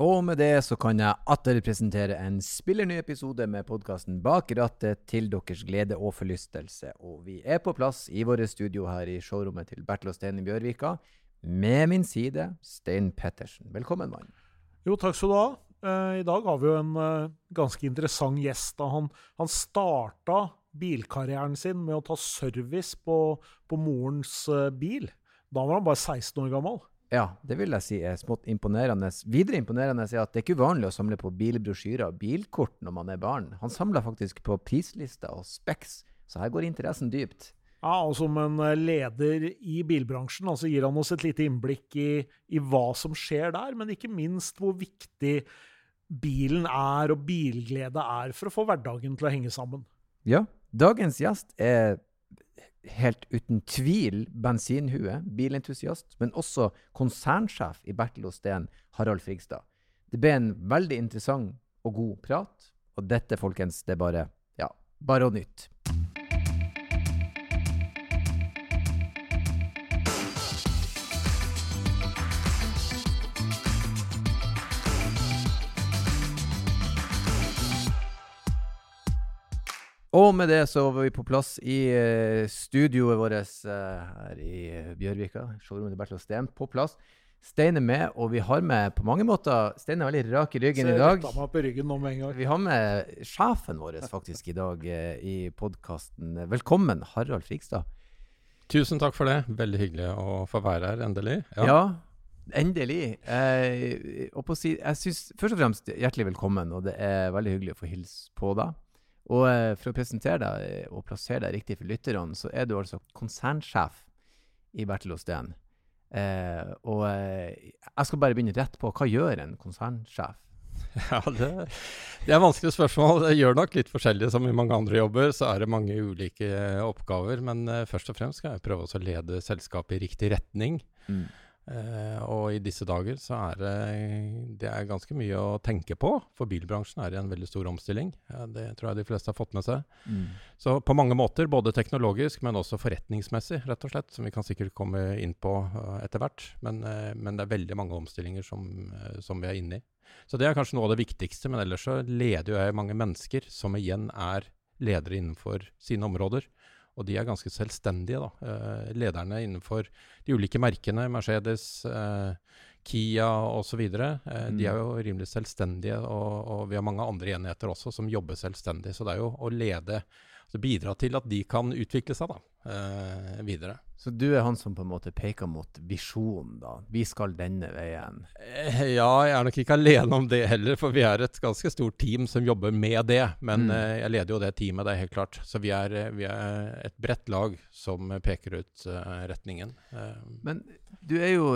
Og med det så kan jeg atter presentere en spillerny episode med podkasten Bak rattet til deres glede og forlystelse. Og vi er på plass i våre studio her i showrommet til Bertil og Stein i Bjørvika. Med min side Stein Pettersen. Velkommen, mann. Jo, takk skal du ha. Eh, I dag har vi jo en eh, ganske interessant gjest. Da. Han, han starta bilkarrieren sin med å ta service på, på morens eh, bil. Da var han bare 16 år gammel. Ja, det vil jeg si er smått imponerende. Videre imponerende er at det er ikke uvanlig å samle på bilbrosjyrer og bilkort når man er barn. Han samler faktisk på prislister og Specs, så her går interessen dypt. Ja, og Som en eh, leder i bilbransjen altså gir han oss et lite innblikk i, i hva som skjer der, men ikke minst hvor viktig bilen er og bilglede er for å få hverdagen til å henge sammen. Ja, dagens gjest er helt uten tvil bensinhue, bilentusiast, men også konsernsjef i Bertel Osten, Harald Frigstad. Det ble en veldig interessant og god prat, og dette, folkens, det er bare, ja, bare å nytte. Og med det så var vi på plass i uh, studioet vårt uh, her i Bjørvika. Showroomet til Bertil og Steen på plass. Stein er med, og vi har med på mange måter Stein er veldig rak i ryggen i dag. Meg på ryggen nå med en gang. Vi har med sjefen vår faktisk i dag uh, i podkasten. Velkommen, Harald Frigstad. Tusen takk for det. Veldig hyggelig å få være her, endelig. Ja, ja endelig. og si, jeg synes Først og fremst hjertelig velkommen, og det er veldig hyggelig å få hilse på deg. Og eh, for å presentere deg eh, og plassere deg riktig for lytterne, så er du altså konsernsjef i Bertil Osten. Eh, og eh, jeg skal bare begynne rett på. Hva gjør en konsernsjef? Ja, det, det er vanskelige spørsmål. Det gjør nok litt forskjellig. Som i mange andre jobber, så er det mange ulike oppgaver. Men først og fremst skal jeg prøve å lede selskapet i riktig retning. Mm. Uh, og i disse dager så er det, det er ganske mye å tenke på, for bilbransjen er i en veldig stor omstilling. Ja, det tror jeg de fleste har fått med seg. Mm. Så på mange måter, både teknologisk, men også forretningsmessig, rett og slett, som vi kan sikkert komme inn på uh, etter hvert. Men, uh, men, det er veldig mange omstillinger som, som, vi er inne i. Så det er kanskje noe av det viktigste, men ellers så leder jo jeg mange mennesker som igjen er ledere innenfor sine områder. Og de er ganske selvstendige, da. Eh, lederne innenfor de ulike merkene, Mercedes, eh, Kia osv., eh, mm. de er jo rimelig selvstendige. Og, og, vi har mange andre enheter også som jobber selvstendig. Så det er jo å lede, altså bidra til at de kan utvikle seg da, eh, videre. Så du er han som på en måte peker mot visjonen, da? Vi skal denne veien? Eh, ja, jeg er nok ikke alene om det heller, for vi er et ganske stort team som jobber med det. Men mm. eh, jeg leder jo det teamet, det er helt klart. Så vi er, vi er et bredt lag som peker ut uh, retningen. Men du er jo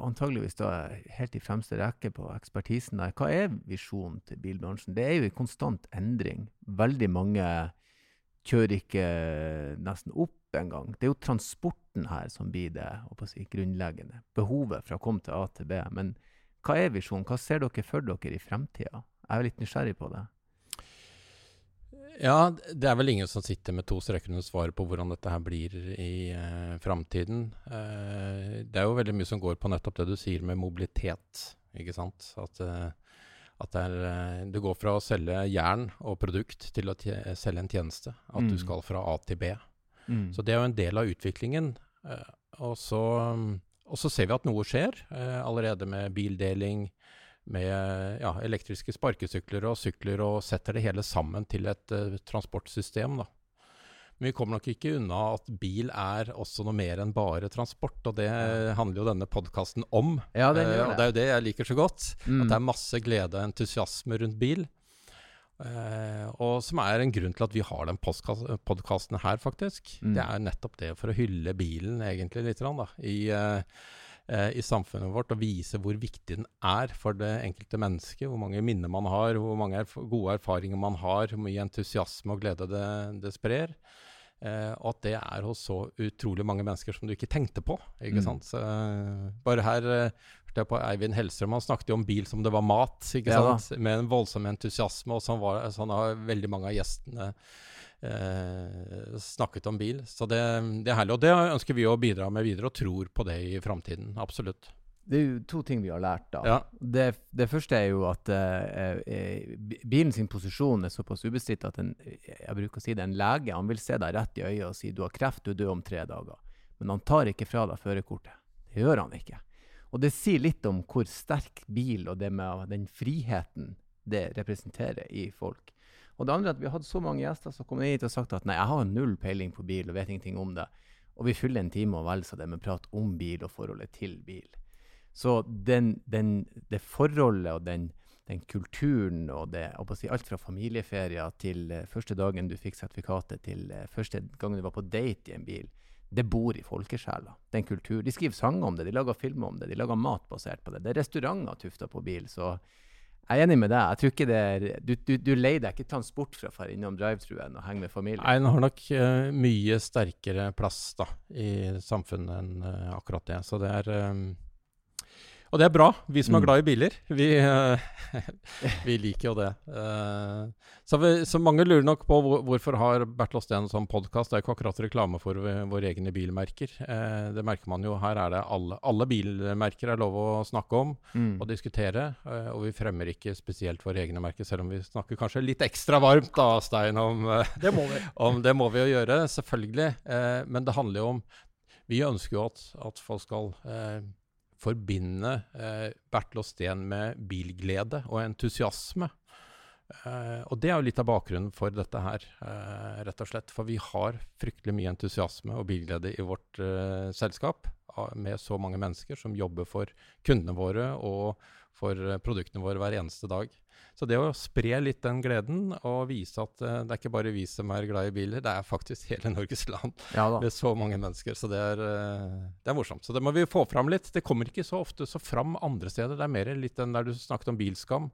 antageligvis da helt i fremste rekke på ekspertisen der. Hva er visjonen til bilbransjen? Det er jo i konstant endring. Veldig mange kjører ikke nesten opp engang. Det er jo transporten her som blir det si, grunnleggende. Behovet fra å komme til A til B. Men hva er visjonen? Hva ser dere for dere i fremtida? Jeg er litt nysgjerrig på det. Ja, det er vel ingen som sitter med to streker under svaret på hvordan dette her blir i eh, framtiden. Eh, det er jo veldig mye som går på nettopp det du sier med mobilitet. ikke sant? At, uh, at det er, uh, du går fra å selge jern og produkt til å selge en tjeneste. At mm. du skal fra A til B. Mm. Så det er jo en del av utviklingen. Uh, og, så, og, så, ser vi at noe skjer uh, allerede med bildeling, med ja, elektriske sparkesykler og sykler, og setter det hele sammen til et uh, transportsystem. da. Men vi kommer nok ikke unna at bil er også noe mer enn bare transport. Og det handler jo denne podkasten om. Ja, det, uh, og det er jo det jeg liker så godt. Mm. At det er masse glede og entusiasme rundt bil. Uh, og som er en grunn til at vi har den podkasten her, faktisk. Mm. Det er nettopp det for å hylle bilen, egentlig, litt da, i, uh, uh, i, samfunnet vårt. Og vise hvor viktig den er for det enkelte mennesket. Hvor mange minner man har, hvor mange erf gode erfaringer man har, hvor mye entusiasme og glede det, det sprer. Og at det er hos så utrolig mange mennesker som du ikke tenkte på. ikke mm. sant? Så, bare her hørte jeg på Eivind Hellstrøm. Han snakket jo om bil som det var mat, ikke ja, sant? med en voldsom entusiasme. Og sånn, var, sånn har veldig mange av gjestene eh, snakket om bil. Så det, det, er herlig. Og det ønsker vi å bidra med videre, og tror på det i framtiden. Absolutt. Det er jo to ting vi har lært. da. Ja. Det, det første er jo at eh, eh, bilen sin posisjon er såpass ubestridt at en, jeg bruker å si det, en lege han vil se deg rett i øyet og si du har kreft, du er død om tre dager. Men han tar ikke fra deg førerkortet. Det gjør han ikke. Og det sier litt om hvor sterk bil og det med den friheten det representerer i folk. Og det andre er at vi har hatt så mange gjester som kommer hit og sagt at nei, jeg har null peiling på bil og vet ingenting om det. Og vi fyller en time og vel så det med prat om bil og forholdet til bil. Så den, den, det forholdet og den, den kulturen og det, si, alt fra familieferier til eh, første dagen du fikk sertifikatet, til eh, første gangen du var på date i en bil, det bor i folkesjela. Den kultur. De skriver sanger om det, de lager filmer om det, de lager mat basert på det. Det er restauranter tufta på bil. Så jeg er enig med deg. Jeg tror ikke det er, du, du, du leier deg ikke transport fra å dra innom drive-thruen og henge med familien. Nei, den har nok uh, mye sterkere plass da, i samfunnet enn uh, akkurat det. Så det er eh, Og det er bra, vi som er Mm. glad i biler. Vi, eh, vi liker jo det. Eh, så, vi, så mange lurer nok på hvorfor har Bertil Osten en sånn podkast. Det er ikke akkurat reklame for våre egne bilmerker. Eh, det merker man jo. Her er det alle, alle bilmerker er lov å snakke om Mm. og diskutere. og vi fremmer ikke spesielt våre egne merker, selv om vi snakker kanskje litt ekstra varmt da, Stein, om Det må vi. om det må vi jo gjøre, selvfølgelig. Eh, men det handler jo om Vi ønsker jo at, at folk skal eh, forbinde eh, Bertil Osten med bilglede og entusiasme. Eh, og det er jo litt av bakgrunnen for dette her, eh, rett og slett. For vi har fryktelig mye entusiasme og bilglede i vårt eh, selskap. Med så mange mennesker som jobber for kundene våre og for eh, produktene våre hver eneste dag. Så det å spre litt den gleden og vise at eh, det er ikke bare vi som er glad i biler, det er faktisk hele Norges land Ja med så mange mennesker. Så det er, eh, det er morsomt. Så det må vi få fram litt. Det kommer ikke så ofte så fram andre steder. Det er mer litt den der du snakket om bilskam.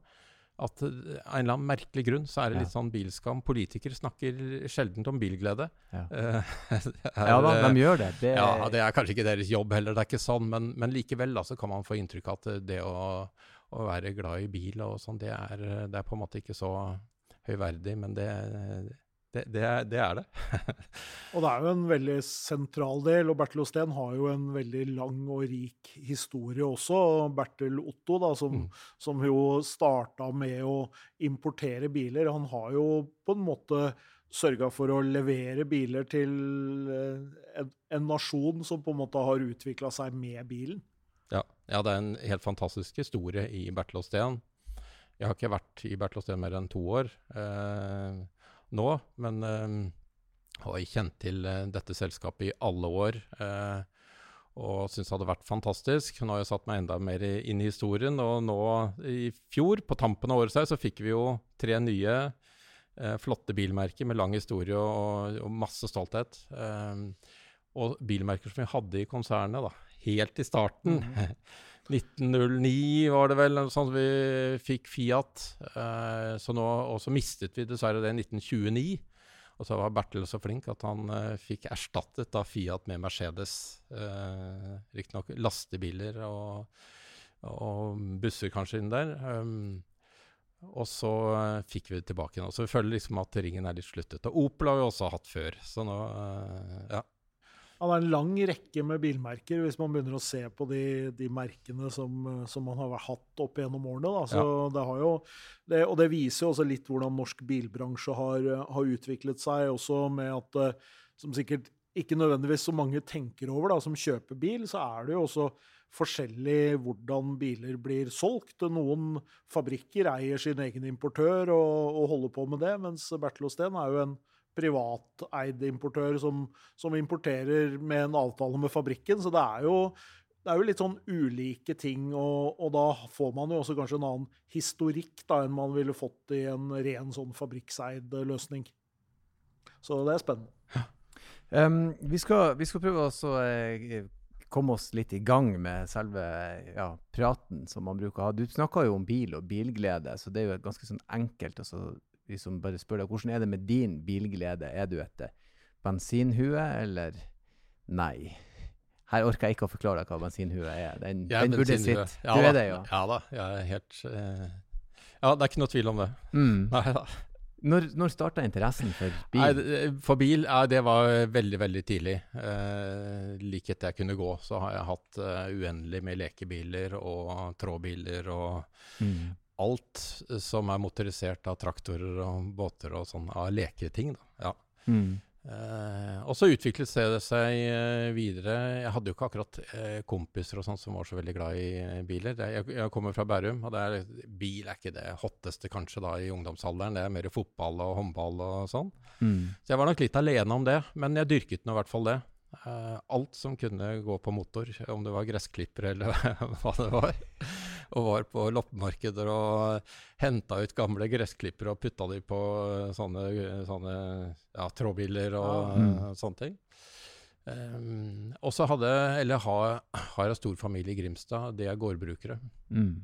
At av en eller annen merkelig grunn så er det litt sånn bilskam. Politikere snakker sjelden om bilglede. Ja. Er, Ja da, de gjør det. det ja, det er kanskje ikke deres jobb heller, det er ikke sånn, men, men likevel da, så kan man få inntrykk av at det- det å, å være glad i bil og sånn, det det er på en måte ikke så høyverdig, men det, det, det, er, det. Og det er jo en veldig sentral del, og Bertil Osten har jo en veldig lang og rik historie også. Bertil Otto, da, som, Mm. som jo starta med å importere biler, han har jo på en måte sørga for å levere biler til eh, en, en nasjon som på en måte har utvikla seg med bilen. Ja, ja, det er en helt fantastisk historie i Bertil Osten. Jeg har ikke vært i Bertil Osten mer enn to år eh, nå, men eh, har kjent til eh, dette selskapet i alle år. Eh, og syns det hadde vært fantastisk. Nå har jeg satt meg enda mer inn i historien. Og nå i fjor, på tampen av året, så fikk vi jo tre nye eh, flotte bilmerker med lang historie og, og masse stolthet. Eh, og bilmerker som vi hadde i konsernet da, helt i starten. 1909 var det vel, noe sånt vi fikk Fiat. Eh, så nå, og så mistet vi dessverre det i 1929. Og så var Bertil så flink at han uh, fikk erstattet da Fiat med Mercedes. Uh, Riktignok lastebiler og, og busser kanskje inn der. Um, og så uh, fikk vi det tilbake igjen. Så vi føler liksom at ringen er litt sluttet. Og Opel har vi også hatt før. Så nå, uh, ja. Han har en lang rekke med bilmerker, hvis man begynner å se på de, de merkene som, som man har hatt opp gjennom årene. Så det har jo, det, og det viser jo også litt hvordan norsk bilbransje har, har utviklet seg, også med at eh, som sikkert ikke nødvendigvis så mange tenker over, da, som kjøper bil, så er det jo også forskjellig hvordan biler blir solgt. Noen fabrikker eier sin egen importør og, og holder på med det, mens Bertil Osten er jo en privateid importør som, som importerer med en avtale med fabrikken. Så det er jo, det er jo litt sånn ulike ting, og, og da får man jo også kanskje en annen historikk da, enn man ville fått i en ren sånn fabrikkseid løsning. Så det er spennende. Um, vi, skal, vi skal prøve å eh, komme oss litt i gang med selve ja, praten som man bruker å ha. Du snakka jo om bil og bilglede, så det er jo et ganske sånn enkelt altså, Vi som bare spør deg, Hvordan er det med din bilglede? Er du et eh, bensinhue, eller nei? Her orker jeg ikke å forklare deg hva bensinhue er. Den, Jeg er den burde sitte. Ja du er det, ja. Ja da, jeg er helt uh... Ja, det er ikke noe tvil om det. Mm. Nei da. Når, når starta interessen for bil? Nei, for bil, ja, det var veldig, veldig tidlig. Eh, like etter jeg kunne gå, så har jeg hatt uh, uendelig med lekebiler og trådbiler og Mm. Alt som er motorisert av traktorer og båter og sånn, av leketing. da. Ja. Mm. Eh, og så utviklet det seg eh, videre. Jeg hadde jo ikke akkurat eh, kompiser og sånn som var så veldig glad i eh, biler. Jeg, jeg kommer fra Bærum, og er, bil er ikke det hotteste kanskje da i ungdomsalderen. Det er mer fotball og håndball og sånn. Mm. Så jeg var nok litt alene om det, men jeg dyrket nå i hvert fall det. Eh, alt som kunne gå på motor, om det var gressklipper eller hva det var. Og var på loppemarkeder og henta ut gamle gressklipper og putta de på eh, sånne, sånne ja, trådbiler og. Mm. eh, sånne ting. Um, og så hadde, eller har, har jeg stor familie i Grimstad, De er gårdbrukere. Mm.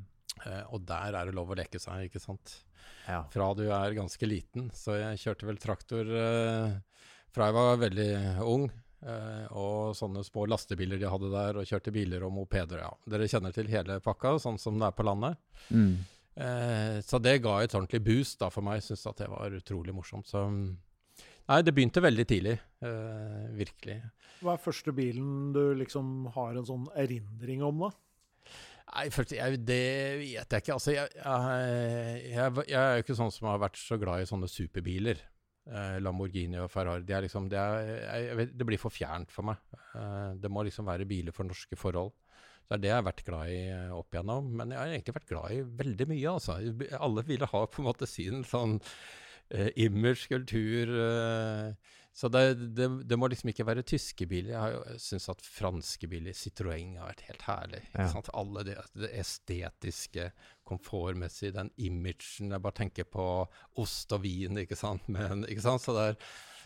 Uh, og der er det lov å leke seg, ikke sant. Ja. Fra du er ganske liten. Så jeg kjørte vel traktor uh, fra jeg var veldig ung. Eh, og sånne små lastebiler de hadde der, og kjørte biler og mopeder. Ja. Dere kjenner til hele pakka, sånn som det er på landet. Mm. Eh, så det ga et ordentlig boost da for meg. Syns at det var utrolig morsomt. Så mm, Nei, det begynte veldig tidlig. eh, virkelig. Hva er første bilen du liksom har en sånn erindring om, da? Nei, først, jeg, det vet jeg ikke. Altså, jeg, jeg, jeg, jeg er jo ikke sånn som har vært så glad i sånne superbiler. Eh, Lamborghini og Ferrari. Det, liksom, det, er, vet, det blir for fjernt for meg. Eh, det må liksom være biler for norske forhold. Det er det jeg har vært glad i eh, opp igjennom. Men jeg har egentlig vært glad i veldig mye, altså. Alle ville ha på en måte sin sånn eh, image, kultur eh, Så det, det, det må liksom ikke være tyske biler. Jeg har jo syns at franske biler, Citroën, har vært helt herlig. Ikke Ja. sant? Alle det, det estetiske, komfortmessige, den imagen. Jeg bare tenker på ost og vin, ikke sant. Men, ikke sant? Så det er,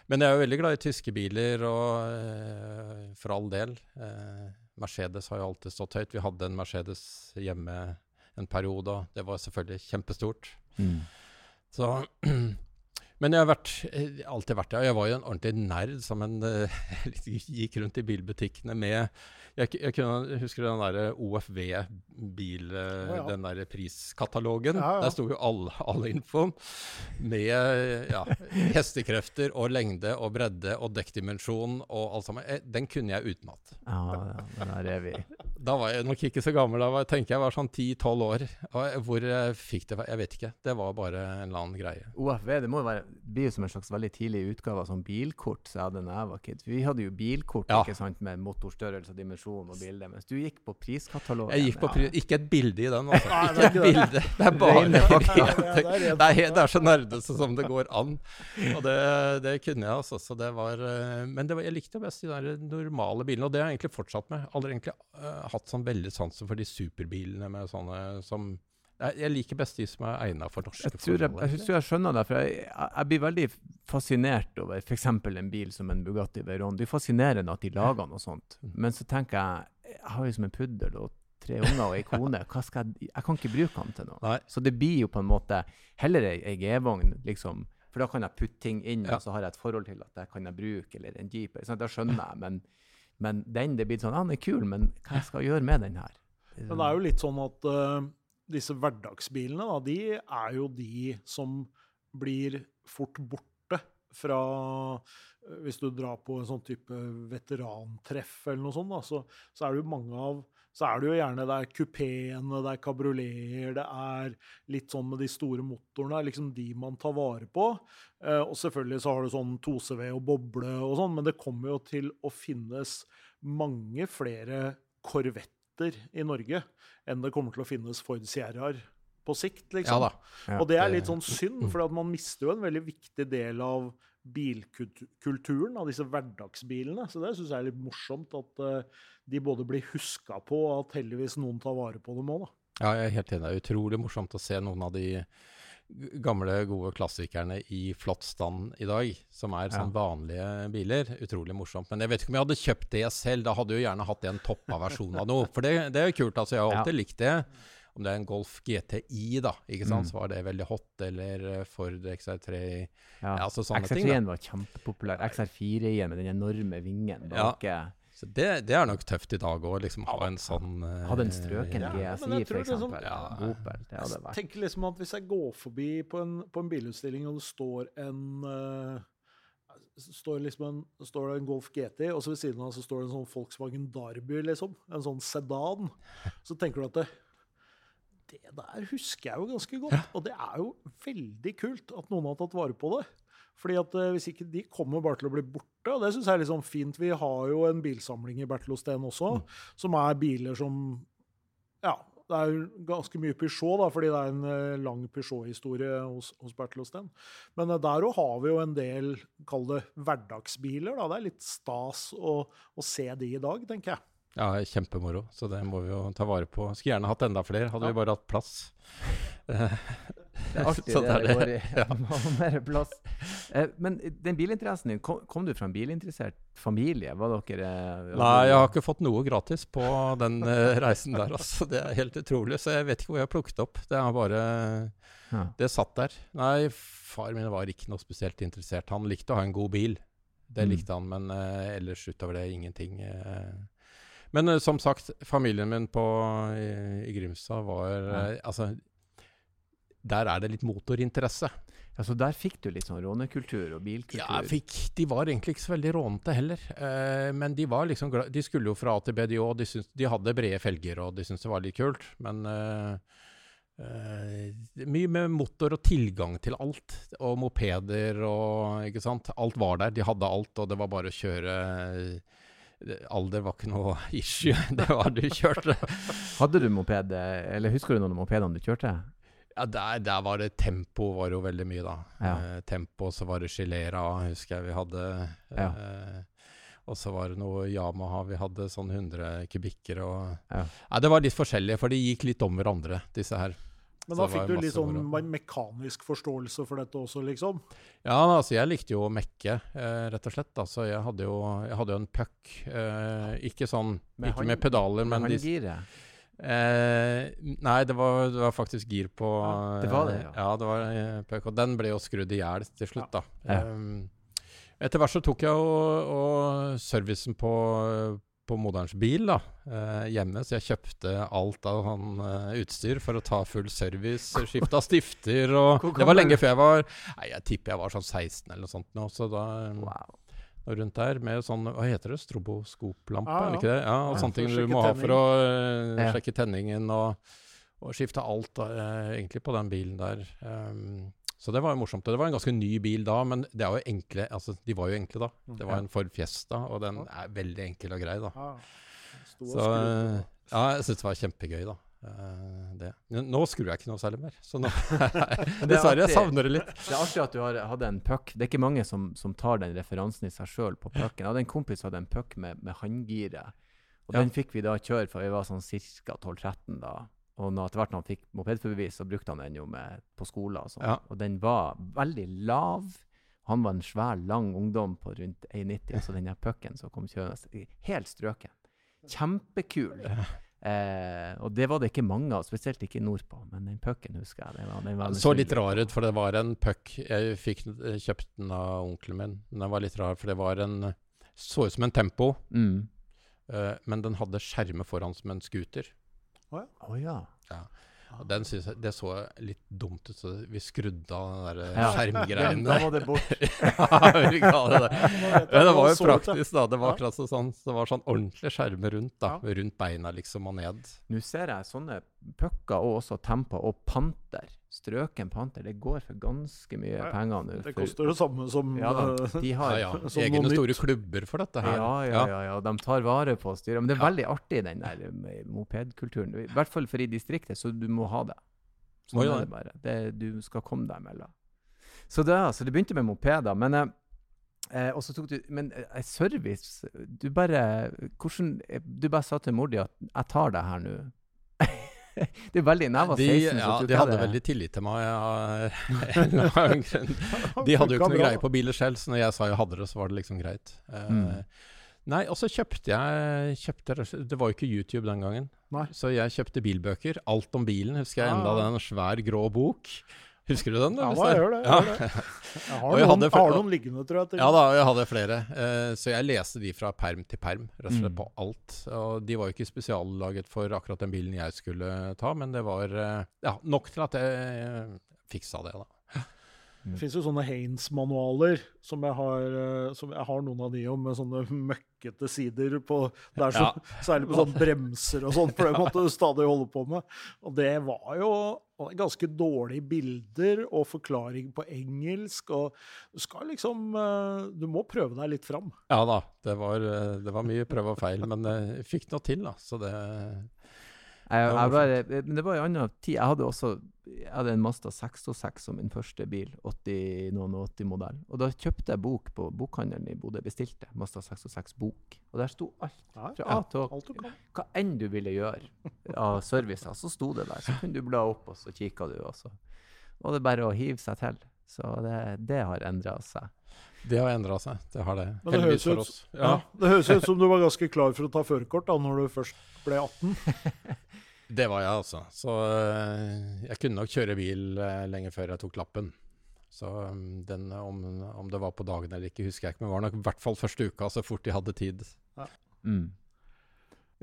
men jeg er jo veldig glad i tyske biler, og eh, for all del. Eh, Mercedes har jo alltid stått høyt. Vi hadde en Mercedes hjemme en periode, og det var selvfølgelig kjempestort. Mm. Så, men jeg har vært, eh, alltid vært det. Og jeg var jo en ordentlig nerd som en eh, gikk rundt i bilbutikkene med Jeg, jeg kunne, husker den der OFV-bil, eh, ja. den der priskatalogen. Ja, ja. Der sto jo all, all infoen med ja, hestekrefter og lengde og bredde og dekkdimensjon og alt sammen. Den kunne jeg utenat. Ja, ja, den der er vi. Da var jeg nok ikke så gammel. Da var, tenker jeg var sånn 10-12 år. Og hvor jeg fikk det fra, Jeg vet ikke. Det var bare en eller annen greie. OFV det må jo være, blir jo som en slags veldig tidlig utgave av sånn bilkort som jeg hadde da jeg var kid. Vi hadde jo bilkort Ja. ikke sant, med motorstørrelse, og dimensjon og bilde, mens du gikk på priskatalogen. Jeg gikk på pri Ikke et bilde i den, altså. Nei, Ikke et bilde. Det er bare det er. Det er, så nerdete som det går an. Og det, det kunne jeg, altså. Så det var, eh, men det var, jeg likte best de der normale bilene, og det har jeg egentlig fortsatt med. Aldri egentlig uh, hatt sånn veldig sansen for de superbilene med sånne som Jeg, jeg liker best de som er egna for norske Jeg tror jeg, forhold, jeg, tror jeg skjønner det, for jeg, jeg, jeg blir veldig fascinert over f.eks. en bil som en Bugatti Veyron. Det er fascinerende at de lager noe sånt, Mm. men så tenker jeg Jeg har jo som en puddel og tre unger og ei kone. Hva skal jeg, jeg kan ikke bruke den til noe. Nei. Så det blir jo på en måte heller ei, ei G-vogn, liksom. For da kan jeg putte ting inn, Ja. og så har jeg et forhold til at det kan jeg bruke, eller en jeep. Sånn, da skjønner jeg, men, men den det blir sånn, ah, den er kul, men hva jeg skal gjøre med den her? Men det er jo litt sånn at eh, disse hverdagsbilene, da, de er jo de som blir fort borte fra eh, Hvis du drar på en sånn type veterantreff eller noe sånt, da, så, så er det jo mange av så er det jo gjerne det er kupeene, det er kabrioleter, det er litt sånn med de store motorene, liksom de man tar vare på. Eh, og selvfølgelig så har du sånn 2CV og boble og sånn, men det kommer jo til å finnes mange flere korvetter i Norge enn det kommer til å finnes Ford Sierraer på sikt, Ja liksom. da. Ja, og det er litt sånn synd, for man mister jo en veldig viktig del av bilkulturen, av disse hverdagsbilene. Så det syns jeg er litt morsomt, at eh, de både blir huska på, og at heldigvis noen tar vare på dem òg, da. Ja, jeg er helt enig. Det er utrolig morsomt å se noen av de gamle, gode klassikerne i flott stand i dag, som er sånn vanlige biler. Utrolig morsomt. Men jeg vet ikke om jeg hadde kjøpt det selv. Da hadde jeg jo gjerne hatt en toppa versjon av noe. For det, det er jo kult. altså Jeg har Ja. alltid likt det. Om det er en Golf GTI, da, ikke sant, Mm. så var det veldig hot. Eller eh, Ford XR3 Ja. ja, altså sånne ting. da. XR3-en var kjempepopulær. XR4 igjen med den enorme vingen Ja. bak. eh, Så det, det er nok tøft i dag òg, liksom ha en sånn eh, Hadde en strøken Ja, men GSI, jeg for eksempel. liksom- eksempel. ja. Opel. Det hadde Jeg vært tenker liksom at hvis jeg går forbi på en, på en bilutstilling, og det står en uh, står liksom en, står det en Golf GT, og så ved siden av så står det en sånn Volkswagen Darby, liksom. En sånn sedan. Så tenker du at det, det der husker jeg jo ganske godt. Og det er jo veldig kult at noen har tatt vare på det. Fordi at eh, Hvis ikke de kommer bare til å bli borte, og det syns jeg er litt sånn fint. Vi har jo en bilsamling i Bertelosten også, som er biler som Ja, det er ganske mye Peugeot, da, fordi det er en eh, lang Peugeot-historie hos, hos Bertelosten. Men eh, der òg har vi jo en del, kall det hverdagsbiler. da, Det er litt stas å, å se de i dag, tenker jeg. Ja, kjempemoro. Så det må vi jo ta vare på. Skulle gjerne hatt enda flere, hadde Ja. vi bare hatt plass. Det er alltid sånn det det går i. Ja. mer plass. Eh, men den bilinteressen din, kom, kom du fra en bilinteressert familie? Var dere eh, Nei, jeg har ikke fått noe gratis på den eh, reisen der, altså. Det er helt utrolig. Så jeg vet ikke hvor jeg har plukket opp. Det er bare Ja. Det satt der. Nei, far min var ikke noe spesielt interessert. Han likte å ha en god bil. Det Mm. likte han, men eh, ellers utover det ingenting. eh. Men eh, som sagt, familien min på, i, i Grimstad var Ja. eh, Altså, der er det litt motorinteresse. Ja, så der fikk du litt sånn rånekultur og bilkultur? Ja, jeg fikk, de var egentlig ikke så veldig rånete heller. Eh, men de var liksom de skulle jo fra A til B, de òg. De, de hadde brede felger, og de syntes det var litt kult. Men eh, eh, mye med motor og tilgang til alt. Og mopeder og Ikke sant. Alt var der. De hadde alt, og det var bare å kjøre. Alder var ikke noe issue. Det var du kjørte. Hadde du moped, eh, eller husker du noen av mopedene du kjørte? Ja, der, der var det tempo var jo veldig mye, da. Ja. Eh, tempo, så var det Gilera, husker jeg vi hadde. Ja. Eh, og så var det noe Yamaha, vi hadde sånn 100 kubikker og Ja. Nei, det var litt forskjellig, for de gikk litt om hverandre, disse her. Men da fikk du litt sånn mekanisk forståelse for dette også, liksom? Ja, altså jeg likte jo å mekke, eh, rett og slett. Altså, jeg hadde jo, jeg hadde jo en puck. Eh, ikke sånn Med Ikke med pedaler, men de? Eh, nei, det var, det var faktisk gir på Ja, det var det, ja. ja. det var eh, og den ble jo skrudd i hjel til slutt, da. Ja. Um, etter hvert så tok jeg og, og servicen på, på moderns bil da, eh, hjemme, så jeg kjøpte alt av han eh, utstyr for å ta full service. Skifta stifter og Det var lenge før jeg var Nei, jeg tipper jeg var sånn 16 eller noe sånt nå, så da um, Wow. Og rundt der med sånn Hva heter det? Stroboskoplampe, Ja, er det ja. ikke det? Ja, og Ja, sånne ting du må ha for å eh, Ja. sjekke tenningen og, og skifte alt uh, egentlig på den bilen der. Um, så det var jo morsomt. Det var en ganske ny bil da, men det er jo enkle altså de var jo enkle da. Det var en Ford Fiesta, og den er veldig enkel og grei, da. Ah, Så eh, ja, jeg syns det var kjempegøy, da. Eh, det. Nå skrur jeg ikke noe særlig mer, så nå Dessverre, jeg savner det litt. Det er artig at du har, hadde en puck. Det er ikke mange som, som tar den referansen i seg sjøl på pucken. Jeg hadde en kompis som hadde en puck med, med håndgire. Og Ja. den fikk vi da kjøre fra vi var sånn ca. 12-13 da. Og når, etter hvert når han fikk mopedforbevis, så brukte han den jo med, på skolen og sånn. Ja. Og den var veldig lav. Han var en svær, lang ungdom på rundt 1,90, så den pucken som kom kjørende Helt strøken. Kjempekul. Eh, og det var det ikke mange av, spesielt ikke nordpå. Men den pucken husker jeg. Den var, den var så litt rar ut, for det var en puck. Jeg fikk eh, kjøpt den av onkelen min. Men den var litt rar, for det var en Så ut som en Tempo, Mm. eh, men den hadde skjermer foran som en scooter. Å ja. Og den synes jeg, Det så litt dumt ut, så vi skrudde av den der Ja. eh, skjermgreiene. Da må det bort. ja, vi ga det det. Ja, det var jo ja. praktisk, da. Det var Ja. akkurat sånn, så det var sånn ordentlig skjerme rundt, da. Rundt beina liksom og ned. Nå ser jeg sånne pucker og også temper og Panter. Strøken Panter. Det går for ganske mye Ja, ja. penger nå. Det for- koster det samme som Ja da, eh, de har ja. Som Egne store klubber for dette her. Ja, ja, ja, ja. De tar vare på styret. Men det er Ja. veldig artig, den der mopedkulturen. I hvert fall for i distriktet, så du må ha det. Sånn jo er det bare. Det, du skal komme deg imellom. Så det, så det begynte med mopeder. Men, eh, eh, og så tok du, men eh, service Du bare hvordan, eh, Du bare sa til mor di at 'jeg tar det her nå'. det er veldig nerver De, 16, ja, de hadde det veldig tillit til meg. Ja, de hadde jo ikke noe greie på biler selv, så når jeg sa jeg hadde det, så var det liksom greit. Eh, Mm. Nei, og så kjøpte jeg kjøpte, Det var jo ikke YouTube den gangen, Nei. så jeg kjøpte bilbøker. Alt om bilen, husker jeg. enda. Ah. en svær grå bok. Husker du den? Ja, da, jeg gjør det. Jeg, Ja. det. jeg har, jeg noen, har noen liggende, tror jeg. Ja da, jeg hadde flere. Uh, så jeg leste de fra perm til perm, rett og slett Mm. på alt. Og de var jo ikke spesiallaget for akkurat den bilen jeg skulle ta, men det var uh, ja, nok til at jeg uh, fiksa det, da. Det fins jo sånne Haines-manualer, som, eh, som jeg har noen av de om, med sånne møkkete sider på der så, Særlig på sånne bremser og sånn, for det måtte du stadig holde på med. Og det var jo ganske dårlige bilder og forklaring på engelsk, og du skal liksom eh, Du må prøve deg litt fram. Ja da, det var, eh, det var mye prøve og feil, men jeg fikk noe til, da. Så det Jeg, jeg bare, men det var en annen tid. Jeg hadde også jeg hadde en Mazda 606 som min første bil. 80, noen 80-modell. Og da kjøpte jeg bok på bokhandelen i Bodø. Bestilte Mazda 606 bok. Og der sto alt. Fra A til A. Hva enn du ville gjøre av servicer, så sto det der. Så kunne du bla opp, og så kikka du, og så var det bare å hive seg til. Så det, det har endra seg. Det har endra seg. Det har det. Men det høres for ut- oss. Ja. Det høres ut som du var ganske klar for å ta førerkort da når du først ble 18. Det var jeg, altså. Så eh, jeg kunne nok kjøre bil eh, lenge før jeg tok lappen. Så um, den, om, om det var på dagen eller ikke, husker jeg ikke, men det var nok i hvert fall første uka, så fort de hadde tid. Mm.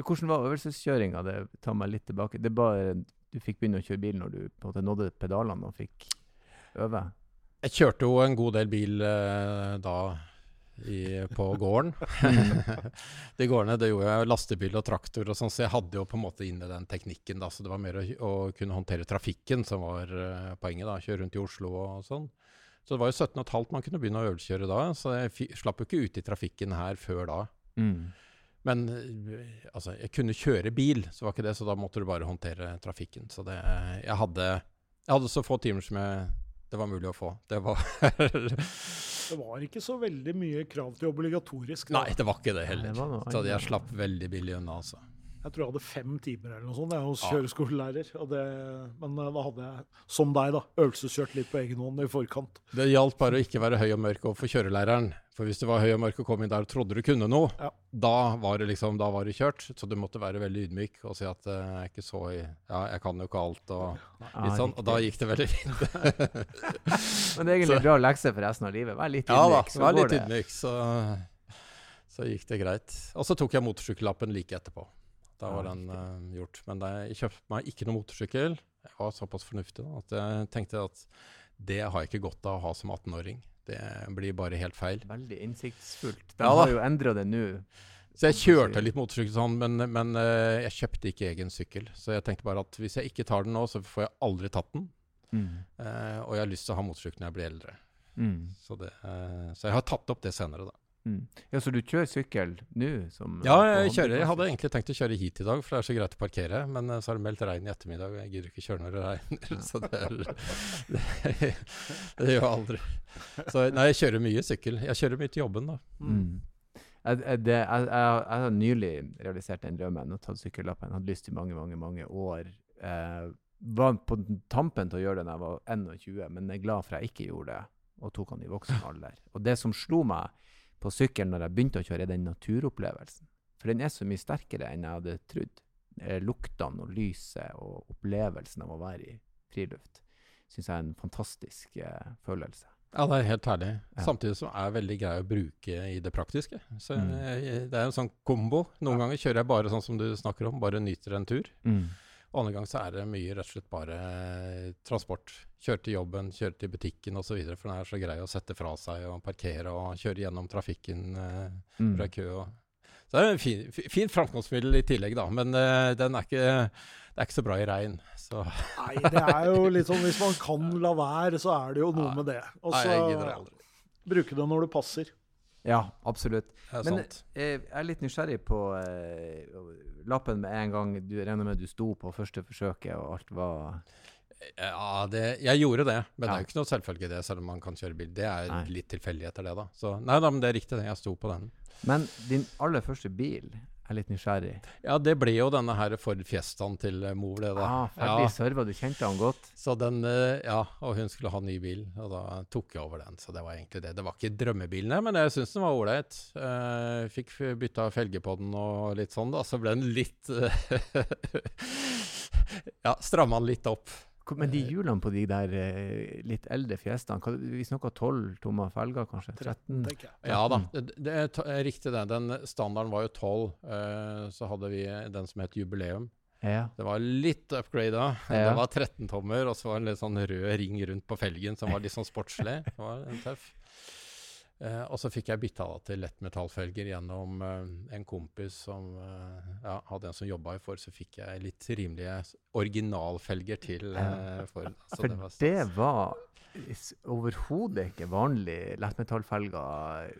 Hvordan var øvelseskjøringa? Det tar meg litt tilbake. Det er bare Du fikk begynne å kjøre bil når du på en måte nådde pedalene og fikk øve? Jeg kjørte jo en god del bil eh, da i, på gården. De gårdene det gjorde jeg lastebil og traktor og sånn, så jeg hadde jo på en måte inne den teknikken. da, Så det var mer å, å kunne håndtere trafikken som var eh, poenget. da, Kjøre rundt i Oslo og sånn. Så det var jo 17,5 man kunne begynne å øvelseskjøre da, så jeg slapp jo ikke ut i trafikken her før da. Mm. Men eh, altså, jeg kunne kjøre bil, så var ikke det, så da måtte du bare håndtere trafikken. Så det, jeg hadde, jeg hadde så få timer som jeg, det var mulig å få. Det var Det var ikke så veldig mye krav til obligatorisk. da. Nei, det var ikke det Nei, heller. det noe Så jeg slapp veldig billig unna, altså. Jeg tror jeg hadde fem timer eller noe sånt jeg, hos Ja. kjøreskolelærer. Og det, men eh, da hadde jeg, som deg, da, øvelseskjørt litt på egen hånd i forkant. Det gjaldt bare å ikke være høy og mørk overfor kjørelæreren. For hvis du var høy og mørk og kom inn der og trodde du kunne noe, Ja. da var det liksom, da var det kjørt. Så du måtte være veldig ydmyk og si at eh, jeg er ikke så i Ja, jeg kan jo ikke alt og Ja, litt sånn. Og da gikk det veldig fint. Men det er egentlig Så- bra lekse for resten av livet. Vær litt Ja da, ydmyk, så vær litt ydmyk, så, så gikk det greit. Og så tok jeg motorsykkellappen like etterpå. Da var den uh, gjort. Men det, jeg kjøpte meg ikke noe motorsykkel. Jeg var såpass fornuftig da, at jeg tenkte at det har jeg ikke godt av å ha som 18-åring. Det blir bare helt feil. Veldig innsiktsfullt. De Ja har jo endra det nå. Så jeg kjørte litt motorsykkel sånn, men, men uh, jeg kjøpte ikke egen sykkel. Så jeg tenkte bare at hvis jeg ikke tar den nå, så får jeg aldri tatt den. Mm. Uh, og jeg har lyst til å ha motorsykkel når jeg blir eldre. Mm. Så, det, uh, så jeg har tatt opp det senere, da. Mm. Ja, Så du kjører sykkel nå? som- Ja, jeg kjører. Jeg hadde egentlig tenkt å kjøre hit i dag, for det er så greit å parkere. Men eh, så har det meldt regn i ettermiddag, og jeg gidder ikke kjøre når det regner. Så det, er, det, det gjør jeg aldri. Så nei, jeg kjører mye sykkel. Jeg kjører mye til jobben, da. Mm. Jeg, det, jeg, jeg, jeg har nylig realisert den drømmen og tatt sykkellappen. Hadde lyst i mange, mange mange år. Eh, var på tampen til å gjøre det da jeg var 21, men jeg er glad for at jeg ikke gjorde det, og tok han i voksen alder. Og det som slo meg på sykkelen når jeg begynte å kjøre, er den naturopplevelsen. For den er så mye sterkere enn jeg hadde trodd. Eh, Luktene og lyset og opplevelsen av å være i friluft syns jeg er en fantastisk eh, følelse. Ja, det er helt herlig. Ja. Samtidig som er veldig grei å bruke i det praktiske. Så Mm. jeg, det er en sånn kombo. Noen ganger kjører jeg bare sånn som du snakker om, bare nyter en tur. Og andre gang så er det mye rett og slett bare eh, transport. Kjøre til jobben, kjøre til butikken osv. For den er så grei å sette fra seg og parkere og kjøre gjennom trafikken eh, Mm. fra kø. Og. Så det er en fin, fi- fint framkomstmiddel i tillegg, da. Men eh, den er ikke, det er ikke så bra i regn. Så Nei, det er jo litt sånn hvis man kan la være, så er det jo noe med det. Og så bruke det når det passer. Ja, absolutt. Men sant. eh, jeg er litt nysgjerrig på eh, lappen med en gang. Du regner med du sto på første forsøket, og alt var Ja, det, jeg gjorde det, men det er jo ikke noe selvfølge det, selv om man kan kjøre bil. Det er Nei. litt tilfeldigheter, det, da. Så nei da, men det er riktig, det. Jeg sto på den. Men din aller første bil jeg er litt nysgjerrig. Ja, det ble jo denne her Ford Fiestaen til eh, mor, det, da. Ah, ferdig Ja. serva, du kjente han godt? Så den, eh, ja, og hun skulle ha ny bil, og da tok jeg over den. Så det var egentlig det. Det var ikke drømmebilen, men jeg syns den var ålreit. Eh, fikk bytta felge på den og litt sånn, da. Så ble den litt Ja, stramma den litt opp. Men de hjulene på de der eh, litt eldre fjestene, vi snakker 12 tomme felger, kanskje? 13? tenker jeg. Ja da, det, det er to- er riktig det. Den standarden var jo 12. eh, så hadde vi den som het Jubileum. Ja. Det var litt upgrada. Ja. Det var 13 tommer, og så var det en litt sånn rød ring rundt på felgen som var litt sånn sportslig. Det var en tøff. Eh, og så fikk jeg bytta til lettmetallfelger gjennom eh, en kompis som eh, ja, hadde en som jobba i Ford, så fikk jeg litt rimelige originalfelger til eh, Ford. Så For det var det var overhodet ikke vanlig lettmetallfelger.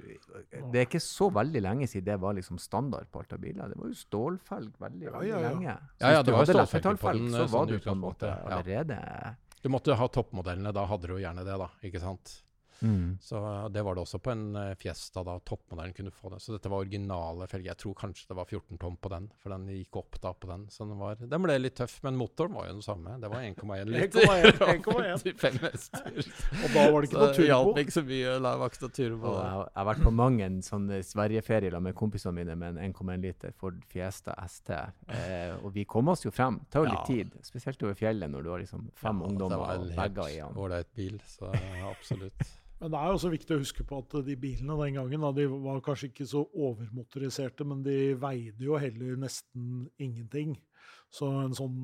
Det er ikke så veldig lenge siden det var liksom standard på alt av biler. Det var jo stålfelg veldig, Ja, veldig ja, ja. lenge. Så Ja, ja, hvis det du hadde lettmetallfelg, så sånn var sånn du på en måte allerede Du måtte ha toppmodellene, da hadde du jo gjerne det, da. Ikke sant? Mm. Så eh, det var det også på en eh, Fiesta, da toppmodellen kunne få det. Så dette var originale felger. Jeg tror kanskje det var 14 tom på den, for den gikk opp da på den. Så den, var, den ble litt tøff, men motoren var jo den samme. Det var 1,1 liter. 1,1, 1,1. 85 hester. Og da var det ikke Så noe det Så hjalp ikke så mye. å La vakta turbo. Jeg, har- jeg har vært på mange en sånne Sverigeferier sammen med kompisene mine med en 1,1 liter Ford Fiesta ST. Eh, og vi kom oss jo frem. Det tar jo litt Ja. tid, spesielt over fjellet når du har liksom fem Ja, ungdommer og bager i det den. Ålreit bil, så absolutt. Men det er også viktig å huske på at de bilene den gangen da, de var kanskje ikke så overmotoriserte, men de veide jo heller nesten ingenting. Så en sånn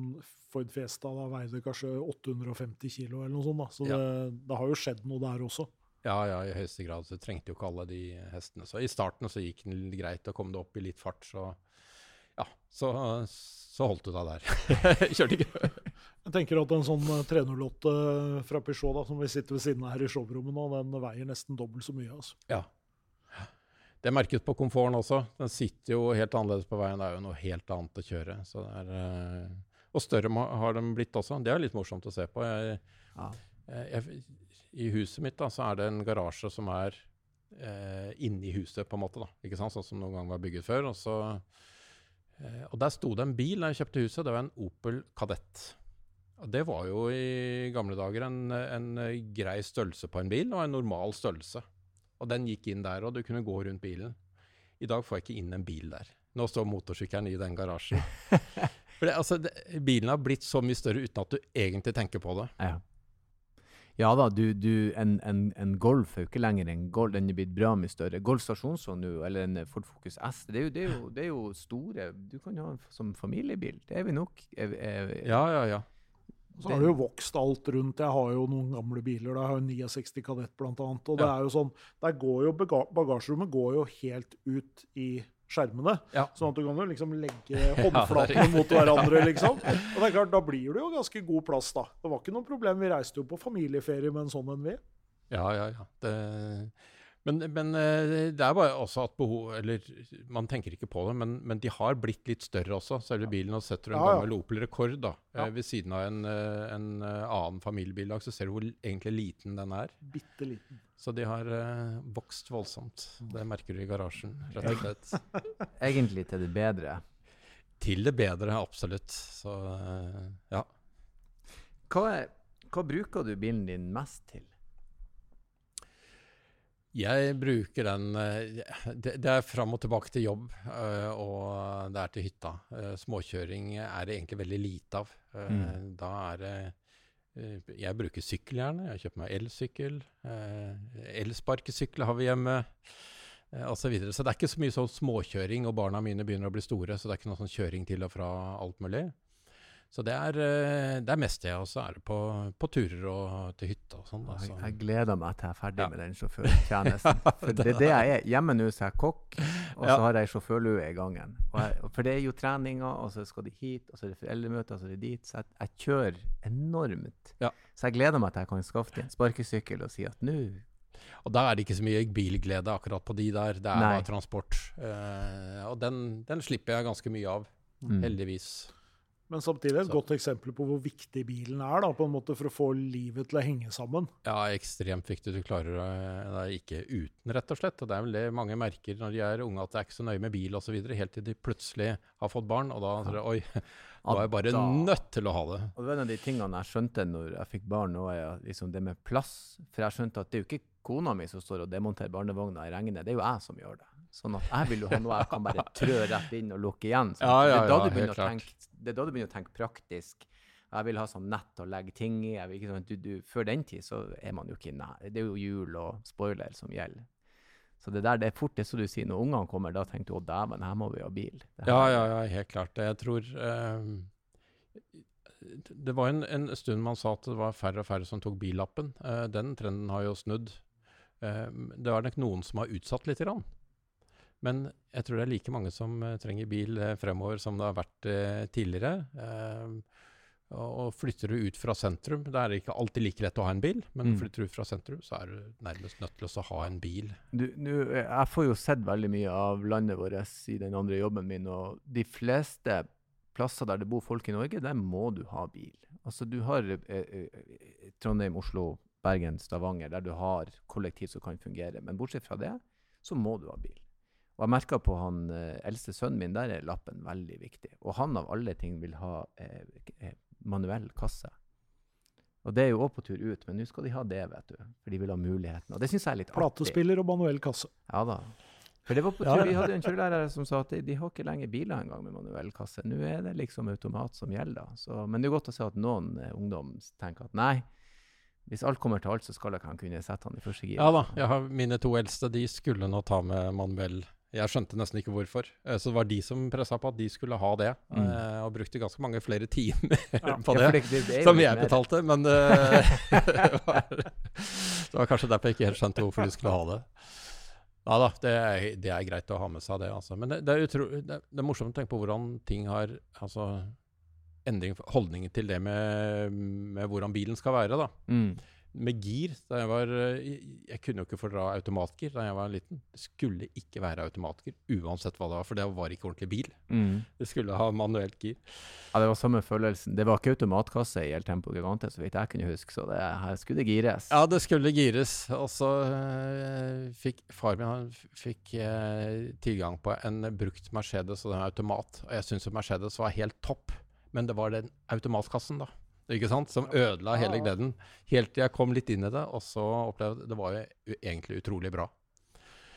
Ford Fiesta da veide kanskje 850 kilo eller noe sånt. da. Så Ja. det, det har jo skjedd noe der også. Ja, ja, i høyeste grad. Så trengte jo ikke alle de hestene. Så i starten så gikk den greit, og kom det opp i litt fart, så ja, så, så holdt du deg der. Kjørte ikke Jeg tenker at en sånn eh, 308 fra Peugeot da, som vi sitter ved siden av her i showrommet nå, den veier nesten dobbelt så mye. altså. Ja. Det er merket på komforten også. Den sitter jo helt annerledes på veien. Det er jo noe helt annet å kjøre. Så det er, eh, og større har den blitt også. Det er litt morsomt å se på. Jeg, Ja. eh, jeg, I huset mitt da, så er det en garasje som er eh, inni huset, på en måte. da, ikke sant? Sånn som noen gang var bygget før. Og, så, eh, og der sto det en bil da jeg kjøpte huset. Det var en Opel Kadett. Det var jo i gamle dager en, en grei størrelse på en bil, og en normal størrelse. Og den gikk inn der, og du kunne gå rundt bilen. I dag får jeg ikke inn en bil der. Nå står motorsykkelen i den garasjen. For det, altså, det, bilen har blitt så mye større uten at du egentlig tenker på det. Ja. Ja da, du, du, en, en, en Golf er jo ikke lenger en Golf, den er blitt bra mye større. Golf stasjonsvogn nå, eller en Ford Focus S, det er, jo, det, er jo, det er jo store Du kan jo ha den som familiebil. Det er vi nok. Er, Ja, ja, ja. Så har det jo vokst alt rundt. Jeg har jo noen gamle biler. da. Jeg har jo 69 Kadett annet. Og det er jo sånn, der går jo bagasjerommet går jo helt ut i skjermene. Ja. Sånn at du kan jo liksom legge håndflatene ja, mot hverandre, liksom. Og det er klart, da blir det jo ganske god plass, da. Det var ikke noe problem. Vi reiste jo på familieferie med en sånn en, vi. Ja, ja, ja. Det, men, men eh, det er bare også at behov Eller man tenker ikke på det, men, men de har blitt litt større også, selve bilen. Og setter du en Ja, ja. gammel Opel Rekord da, eh, Ja. ved siden av en, eh, en annen familiebil, så ser du hvor egentlig liten den er. Bitte liten. Så de har uh, vokst voldsomt. Det merker du i garasjen, rett og slett. egentlig til det bedre. Til det bedre, absolutt. Så uh, ja. Hva, er, hva bruker du bilen din mest til? Jeg bruker den eh, Det, er fram og tilbake til jobb, eh, og det er til hytta. Eh, Småkjøring er det egentlig veldig lite av. Mm. Da er det Jeg bruker sykkel gjerne. Jeg har kjøpt meg elsykkel. Elsparkesykkel har vi hjemme. Og så, videre. så det er ikke så mye sånn småkjøring, og barna mine begynner å bli store, så det er ikke noe sånn kjøring til og fra alt mulig. Så det er, eh, det er mest det, og så er det på, på turer og til hytta og sånn. Jeg, jeg gleder meg til jeg er ferdig Ja. med den sjåførtjenesten. For det er det jeg er. Hjemme nå så er jeg kokk, og så har jeg sjåførlue i gangen. Jeg, for det er jo treninger, og så skal de hit, og så er det foreldremøter, og så er det dit. Så jeg, jeg kjører enormt. Ja. Så jeg gleder meg til jeg kan skaffe til en sparkesykkel og si at nå Og da er det ikke så mye bilglede akkurat på de der. Det er Nei. transport. Eh, og den, den slipper jeg ganske mye av, mm. heldigvis. Men samtidig et Så. godt eksempel på hvor viktig bilen er da, på en måte for å få livet til å henge sammen. Ja, ekstremt viktig. Du klarer eh, deg ikke uten, rett og slett. Det er vel det mange merker når de er unge, at det er ikke så nøye med bil osv. Helt til de plutselig har fått barn, og da tror jeg oi, da er jeg bare da- nødt til å ha det. Og det var en av de tingene jeg skjønte når jeg fikk barn, nå er liksom det med plass. For jeg skjønte at det er jo ikke kona mi som står og demonterer barnevogna i regnet, det er jo jeg som gjør det. Sånn at jeg vil jo ha noe jeg kan bare trø rett inn og lukke igjen. sånn Ja, ja, det, er ja, tenke, det er da du begynner å tenke praktisk. Jeg vil ha sånn nett å legge ting i. Jeg vil ikke sånn, du, du, før den tid så er man jo ikke nær. Det er jo hjul og spoiler som gjelder. Så det der det er fort det som du sier, når ungene kommer, da tenker du å dæven, her må vi ha bil. Ja, ja, ja, helt klart. Jeg tror eh, Det var en, en stund man sa at det var færre og færre som tok billappen. Uh, den trenden har jo snudd. Uh, det er nok noen som har utsatt litt. Grann. Men jeg tror det er like mange som eh, trenger bil eh, fremover som det har vært eh, tidligere. Eh, og, flytter du ut fra sentrum Det er ikke alltid like lett å ha en bil, men Mm. flytter du ut fra sentrum, så er du nærmest nødt til å ha en bil. Du, nu, eh, jeg får jo sett veldig mye av landet vårt i den andre jobben min, og de fleste plasser der det bor folk i Norge, der må du ha bil. Altså du har eh, Trondheim, Oslo, Bergen, Stavanger, der du har kollektiv som kan fungere. Men bortsett fra det, så må du ha bil. Og jeg merker på han eh, eldste sønnen min, der er lappen veldig viktig. Og han av alle ting vil ha eh, eh, manuell kasse. Og det er jo òg på tur ut, men nå skal de ha det, vet du. For de vil ha muligheten. Og det syns jeg er litt artig. Platespiller og manuell kasse. Ja da. For det var på tur. Vi hadde en kjørelærer som sa at de, de har ikke lenger biler engang med manuell kasse. Nå er det liksom automat som gjelder. Så, men det er godt å se at noen eh, ungdom tenker at nei, hvis alt kommer til alt, så skal jeg kan kunne sette han i første gir. Ja da. Jeg har, mine to eldste de skulle nå ta med manuell. Jeg skjønte nesten ikke hvorfor. Eh, Så det var de som pressa på at de skulle ha det. Mm. eh, Og brukte ganske mange flere timer Ja. på det. det, det, Som jeg mer- betalte, men eh, det, var, det var kanskje derfor jeg ikke helt skjønte hvorfor de skulle ha det. Ja da, det er, det er greit å ha med seg det, altså. Men det, er, utro, det, det er morsomt å tenke på hvordan ting har altså, endring, holdningen til det med, med hvordan bilen skal være. da. Mm. Med gir da jeg var eh, Jeg kunne jo ikke fordra automatgir da jeg var liten. Det skulle ikke være automatgir, uansett hva det var, for det var ikke ordentlig bil. Mm. Det skulle ha manuelt gir. Ja, det var samme følelsen. Det var ikke automatkasse i El Tempo Gigante, så vidt jeg kunne huske, så det, her skulle det gires. Ja, det skulle gires. Og så øh, fikk far min fikk øh, tilgang på en brukt Mercedes og en automat. Og jeg syns Mercedes var helt topp, men det var den automatkassen, da. Ikke sant? Som ødela hele gleden. Helt til jeg kom litt inn i det, og så opplevde jeg Det var jo egentlig utrolig bra.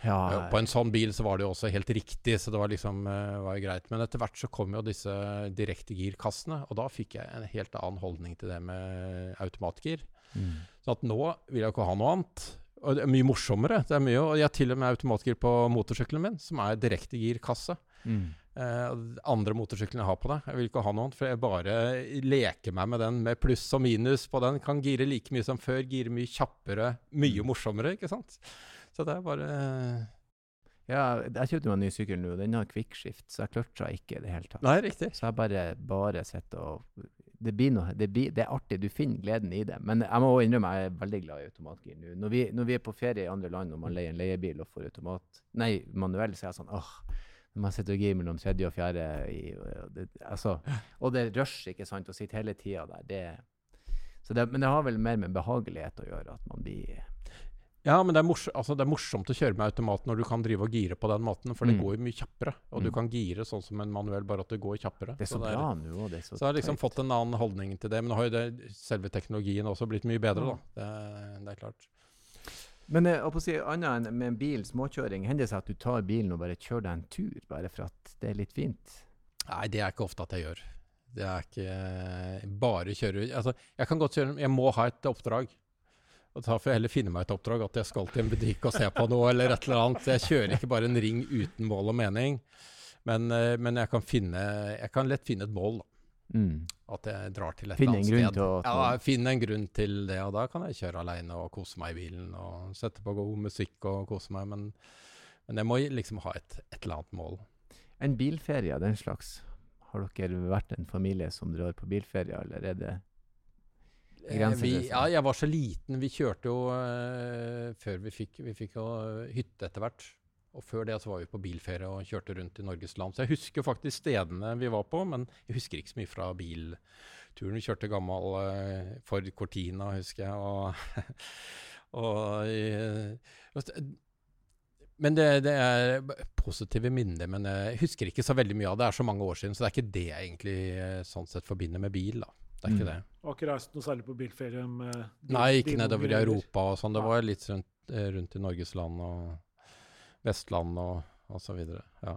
Ja, Ja, På en sånn bil så var det jo også helt riktig, så det var liksom eh, var greit. Men etter hvert så kom jo disse direktegirkassene, og da fikk jeg en helt annen holdning til det med automatgir. mm. Så at nå vil jeg ikke ha noe annet. Og det er mye morsommere. Det er mye, og jeg har til og med automatgir på motorsykkelen min, som er direktegirkasse. Mm. Eh, og de andre motorsykler jeg har på det. Jeg vil ikke ha noe annet, for jeg bare leker meg med den med pluss og minus på den. Kan gire like mye som før, gire mye kjappere, mye morsommere, ikke sant. Så det er bare Ja, jeg kjøpte meg en ny sykkel nå, den har kvikkskift, så jeg klørte ikke i det hele tatt. Nei, riktig. Så jeg bare, bare sitter og det, blir noe, det, blir, det er artig, du finner gleden i det. Men jeg må også innrømme jeg er veldig glad i automatgir nå. Når vi, når vi er på ferie i andre land og man leier en leiebil og får automat, nei, manuell, så er jeg sånn åh, når man sitter og gir mellom tredje og fjerde i, og det, altså, Og det er rush, ikke sant, å sitte hele tida der. Det, så det, men det har vel mer med behagelighet å gjøre, at man blir Ja, men det er, mors altså, det er morsomt å kjøre med automat når du kan drive og gire på den måten, for det Mm. går jo mye kjappere. Og du Mm. kan gire sånn som en manuell, bare at det går kjappere. Det er så det bra nå, og det er så, Så jeg har liksom tøyt. fått en annen holdning til det. Men nå har jo det, selve teknologien også blitt mye bedre, da. Det, det er klart. Men jeg å si, annet enn med en bil, småkjøring, hender det seg at du tar bilen og bare kjører deg en tur, bare for at det er litt fint? Nei, det er ikke ofte at jeg gjør. Det er ikke bare kjøre Altså, jeg kan godt kjøre Jeg må ha et oppdrag. Og da får jeg heller finne meg et oppdrag, at jeg skal til en butikk og se på noe, eller et eller annet. Jeg kjører ikke bare en ring uten mål og mening. Men, eh, men jeg kan finne Jeg kan lett finne et mål, da. Mm. At jeg drar til et Finne eller annet sted. å- Ja, finne en grunn til det, og da kan jeg kjøre alene og kose meg i bilen. Og sette på god musikk og kose meg, men, men jeg må liksom ha et, et eller annet mål. En bilferie av den slags, har dere vært en familie som drar på bilferie, eller er det Eh, Grenser Vi, ja, jeg var så liten. Vi kjørte jo uh, før vi fikk Vi fikk jo hytte etter hvert. Og før det så var vi på bilferie og kjørte rundt i Norges land. Så jeg husker faktisk stedene vi var på, men jeg husker ikke så mye fra bilturen. Vi kjørte gammel uh, Ford Cortina, husker jeg. Og, og eh, men det, det er positive minner. Men jeg husker ikke så veldig mye av det. Det er så mange år siden, så det er ikke det jeg egentlig eh, sånn sett forbinder med bil. da. Det er Mm. ikke det. Du har ikke reist noe særlig på bilferie med din- Nei, ikke nedover i? Europa og sånn. Det var litt rundt, eh, rundt i Norges land og Vestland og, og så videre. Ja.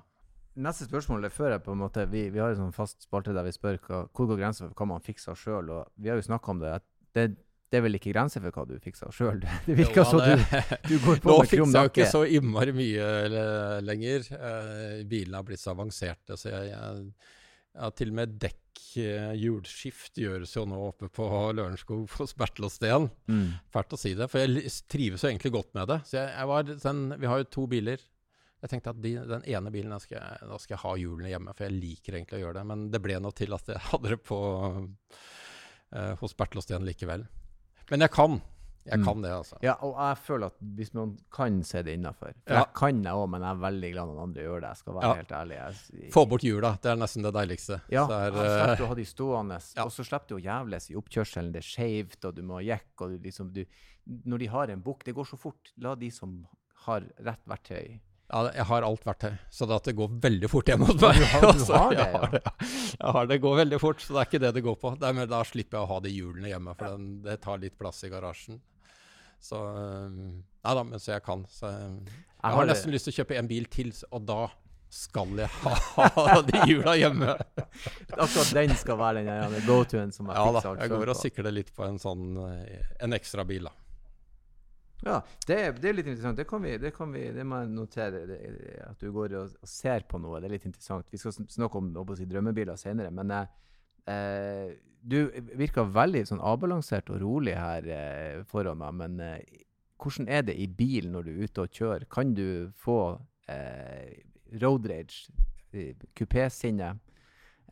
Neste spørsmål er før jeg på en måte Vi, vi har en sånn fast spalte der vi spør hva, hvor går grensa for hva man fikser sjøl. Vi har jo snakka om det. det, det er vel ikke grenser for hva du fikser sjøl? Det virker som du, du går på Nå med krum fikser jeg ikke så innmari mye eller, lenger. Eh, bilene har blitt så avanserte, så jeg, jeg, ja, til og med dekk, eh, hjulskift, gjøres jo nå oppe på Lørenskog hos Bertil og Steen. Mm. Fælt å si det, for jeg trives jo egentlig godt med det. Så jeg, jeg var, den, vi har jo to biler. Jeg tenkte at de, den ene bilen da skal, jeg, da skal jeg ha hjulene hjemme, for jeg liker egentlig å gjøre det. Men det ble nå til at jeg hadde det på eh, hos Bertil og Steen likevel. Men jeg kan. Jeg Mm. kan det, altså. Ja, og jeg føler at hvis man kan, så er det innafor. For Ja. jeg kan jeg òg, men jeg er veldig glad når andre gjør det. Jeg skal være Ja. helt ærlig. Jeg, Få bort hjula, det er nesten det deiligste. Ja, Så er, jeg er, slipper eh, å ha de stående, ja. og så slipper du å jævles i oppkjørselen. Det er skeivt, og du må jekke. og du liksom du, Når de har en bukk Det går så fort. La de som har rett verktøy ja, jeg har alt verktøy, så det, at det går veldig fort hjemme hos meg. du har- du har det, ja. det, ja. Jeg har det, går veldig fort, så det er ikke det det går på. Det er, mer- da slipper jeg å ha de hjulene hjemme, for den, det tar litt plass i garasjen. Så eh, Nei da, men så jeg kan. Så, jeg, jeg har nesten lyst til å kjøpe en bil til, og da skal jeg ha de hjula hjemme. Akkurat den skal være den ja, go-to-en som jeg Ja fikser alt jeg går og sikler litt på en sånn eh, en ekstra bil, da. Ja, det det er litt interessant. Det kan vi, det kan vi, det må jeg notere. Det, at du går og, og ser på noe. Det er litt interessant. Vi skal snakke om si, drømmebiler senere, men eh, eh, du virker veldig sånn avbalansert og rolig her eh, foran meg. Men eh, hvordan er det i bil når du er ute og kjører? Kan du få eh, road rage, eh, kupésinne?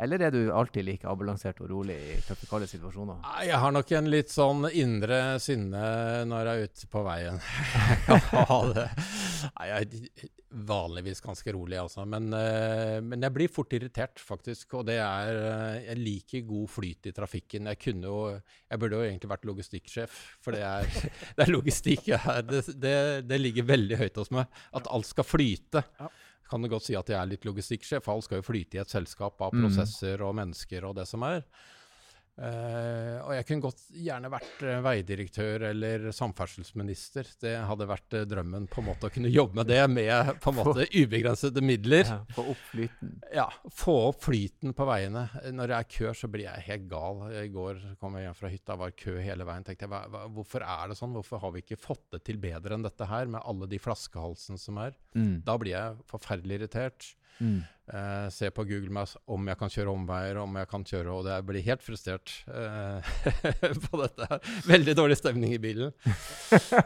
Eller er du alltid like avbalansert og rolig i trafikale situasjoner? Jeg har nok en litt sånn indre sinne når jeg er ute på veien. Ha det. Nei, jeg vanligvis ganske rolig, altså. Men, eh, men jeg blir fort irritert, faktisk. Og det er eh, Jeg liker god flyt i trafikken. Jeg kunne jo Jeg burde jo egentlig vært logistikksjef, for det er, det er logistikk. jeg Det, det, det ligger veldig høyt hos meg. At alt skal flyte. Kan du godt si at jeg er litt logistikksjef. Alt skal jo flyte i et selskap av Mm. prosesser og mennesker og det som er. Eh, og jeg kunne godt gjerne vært eh, veidirektør eller samferdselsminister. Det hadde vært eh, drømmen på en måte å kunne jobbe med det med på en måte ubegrensede midler. Ja, få opp flyten. Ja, Få opp flyten på veiene. Når det er kø, så blir jeg helt gal. I går kom jeg hjem fra hytta, var kø hele veien. tenkte jeg, hva, hva, Hvorfor er det sånn? Hvorfor har vi ikke fått det til bedre enn dette her, med alle de flaskehalsene som er? Mm. Da blir jeg forferdelig irritert. Mm. Eh, se på Google Maps om jeg kan kjøre omveier, om jeg kan kjøre Og jeg blir helt frustrert uh, på dette. her. Veldig dårlig stemning i bilen.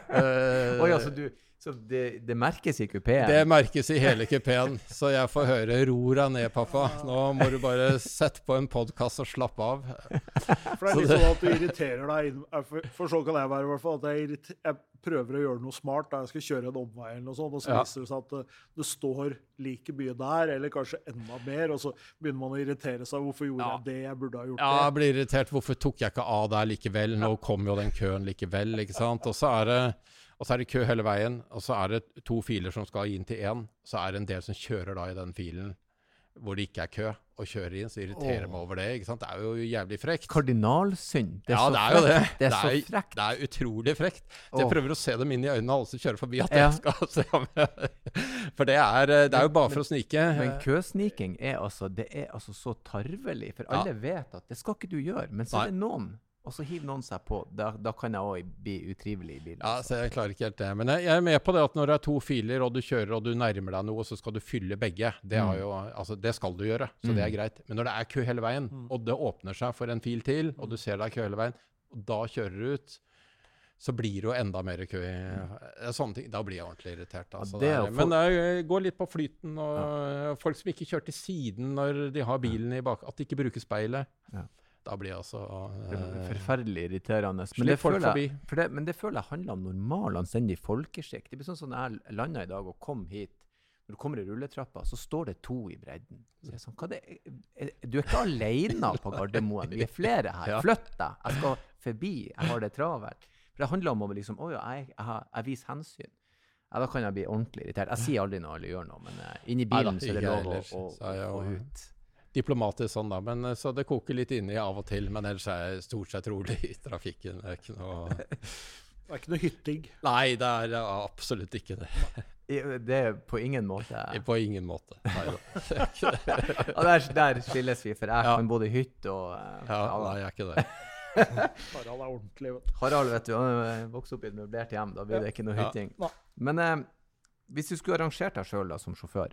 Eh, Oi, altså du, så det, det merkes i kupeen? det merkes i hele kupeen, så jeg får høre 'ro deg ned, pappa'. Nå må du bare sette på en podkast og slappe av. For det er litt sånn at du irriterer deg inn- eh, For, så kan jeg være, i hvert fall. At jeg, jeg prøver å gjøre noe smart da jeg skal kjøre en omvei, eller noe sånt, og så Ja. viser det seg at det, det står like mye der, eller kanskje enda mer, og så begynner man å irritere seg. Hvorfor gjorde Ja. jeg det? Jeg burde ha gjort Ja, jeg blir irritert. Hvorfor tok jeg ikke av der likevel? Nå kom jo den køen likevel, ikke sant. Og så er det, og så er det kø hele veien, og så er det to filer som skal inn til én. Så er det en del som kjører da i den filen hvor det ikke er kø, og kjører inn. Så irriterer jeg meg over det. ikke sant? Det er jo jævlig frekt. Kardinalsynd. Det er ja, så det er jo det. frekt. Det er så frekt. Det er utrolig frekt. Så jeg prøver å se dem inn i øynene, alle som kjører forbi, at Ja. jeg skal se om jeg For det er, det er jo bare for å snike. Men køsniking er altså, det er altså så tarvelig, for Ja. alle vet at det skal ikke du gjøre. Men så er det noen, og så hiver noen seg på. Da, da kan jeg òg bli utrivelig i bilen. Ja, altså. så Jeg klarer ikke helt det. Men jeg, jeg er med på det at når det er to filer, og du kjører og du nærmer deg noe, så skal du fylle begge. Det, Mm. jo, altså, det skal du gjøre, så det er greit. Men når det er kø hele veien, Mm. og det åpner seg for en fil til, og du ser det er kø hele veien, og da kjører du ut, så blir det jo enda mer kø. i Sånne ting. Da blir jeg ordentlig irritert. Altså. det er Det men det går litt på flyten. og Folk som ikke kjører til siden når de har bilen i bak, at de ikke bruker speilet. Ja. Da blir jeg også eh, forferdelig irriterende. Men det, føler jeg, for det, men det føler jeg handler om normal, anstendig folkeskikk. Det blir sånn som når jeg landa i dag og kom hit. Når du kommer i rulletrappa, så står det to i bredden. Så jeg sånn, det, du er ikke alene på Gardermoen. Vi er flere her. Ja. Flytt deg. Jeg skal forbi. Jeg har det travelt. For det handler om å liksom Å ja, jeg, jeg, jeg viser hensyn. Ja, da kan jeg bli ordentlig irritert. Jeg sier aldri når alle gjør noe, men uh, inni Nei da, bilen så er det lov å, å, å, å ut. Diplomatisk sånn, da. Men, eh, så det koker litt inni av og til. Men ellers er jeg stort sett rolig i trafikken. Det er ikke noe Det er ikke noe hytting. Nei, det er absolutt ikke det. Det er på ingen måte På ingen måte. Nei da. ja, der, der skilles vi, for jeg Ja. kan både hytte og eh, Ja, nei, jeg er ikke det. Harald er ordentlig, vet. Harald, vet du, han vokste opp i et møblert hjem. Da blir det ikke noe hytting. Men eh, hvis du skulle arrangert deg sjøl som sjåfør,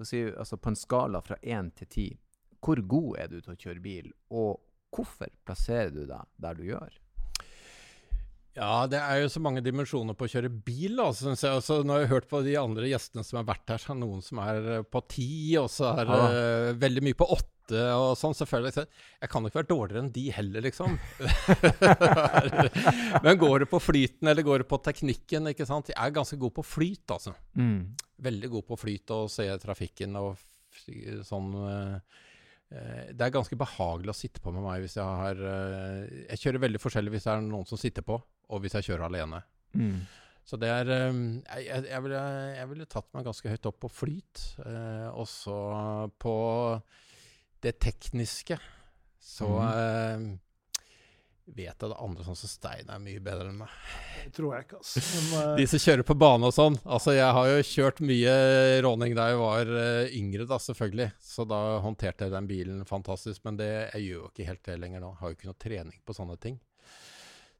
så sier altså på en skala fra én til ti, hvor god er du til å kjøre bil, og hvorfor plasserer du deg der du gjør? Ja, det er jo så mange dimensjoner på å kjøre bil, da, synes jeg. Altså, når jeg har hørt på de andre gjestene som har vært her, så er det noen som er eh, på ti, og så er det Ja. uh, veldig mye på åtte, og sånn. Selvfølgelig. Så Jeg kan jo ikke være dårligere enn de heller, liksom. Men går det på flyten, eller går det på teknikken, ikke sant. Jeg er ganske god på flyt, altså. Veldig god på flyt og se trafikken og sånn eh, eh, Det er ganske behagelig å sitte på med meg hvis jeg har eh, Jeg kjører veldig forskjellig hvis det er noen som sitter på, og hvis jeg kjører alene. Så det er Jeg, jeg, ville, jeg ville tatt meg ganske høyt opp på flyt. Eh, også på det tekniske så eh, vet jeg det andre sånn som Stein er mye bedre enn meg. Det tror jeg ikke, altså. Men, eh, De som kjører på bane og sånn. Altså, jeg har jo kjørt mye råning da jeg var eh, yngre, da, selvfølgelig. Så da håndterte jeg den bilen fantastisk. Men det, jeg gjør jo ikke helt det lenger nå. Jeg har jo ikke noe trening på sånne ting.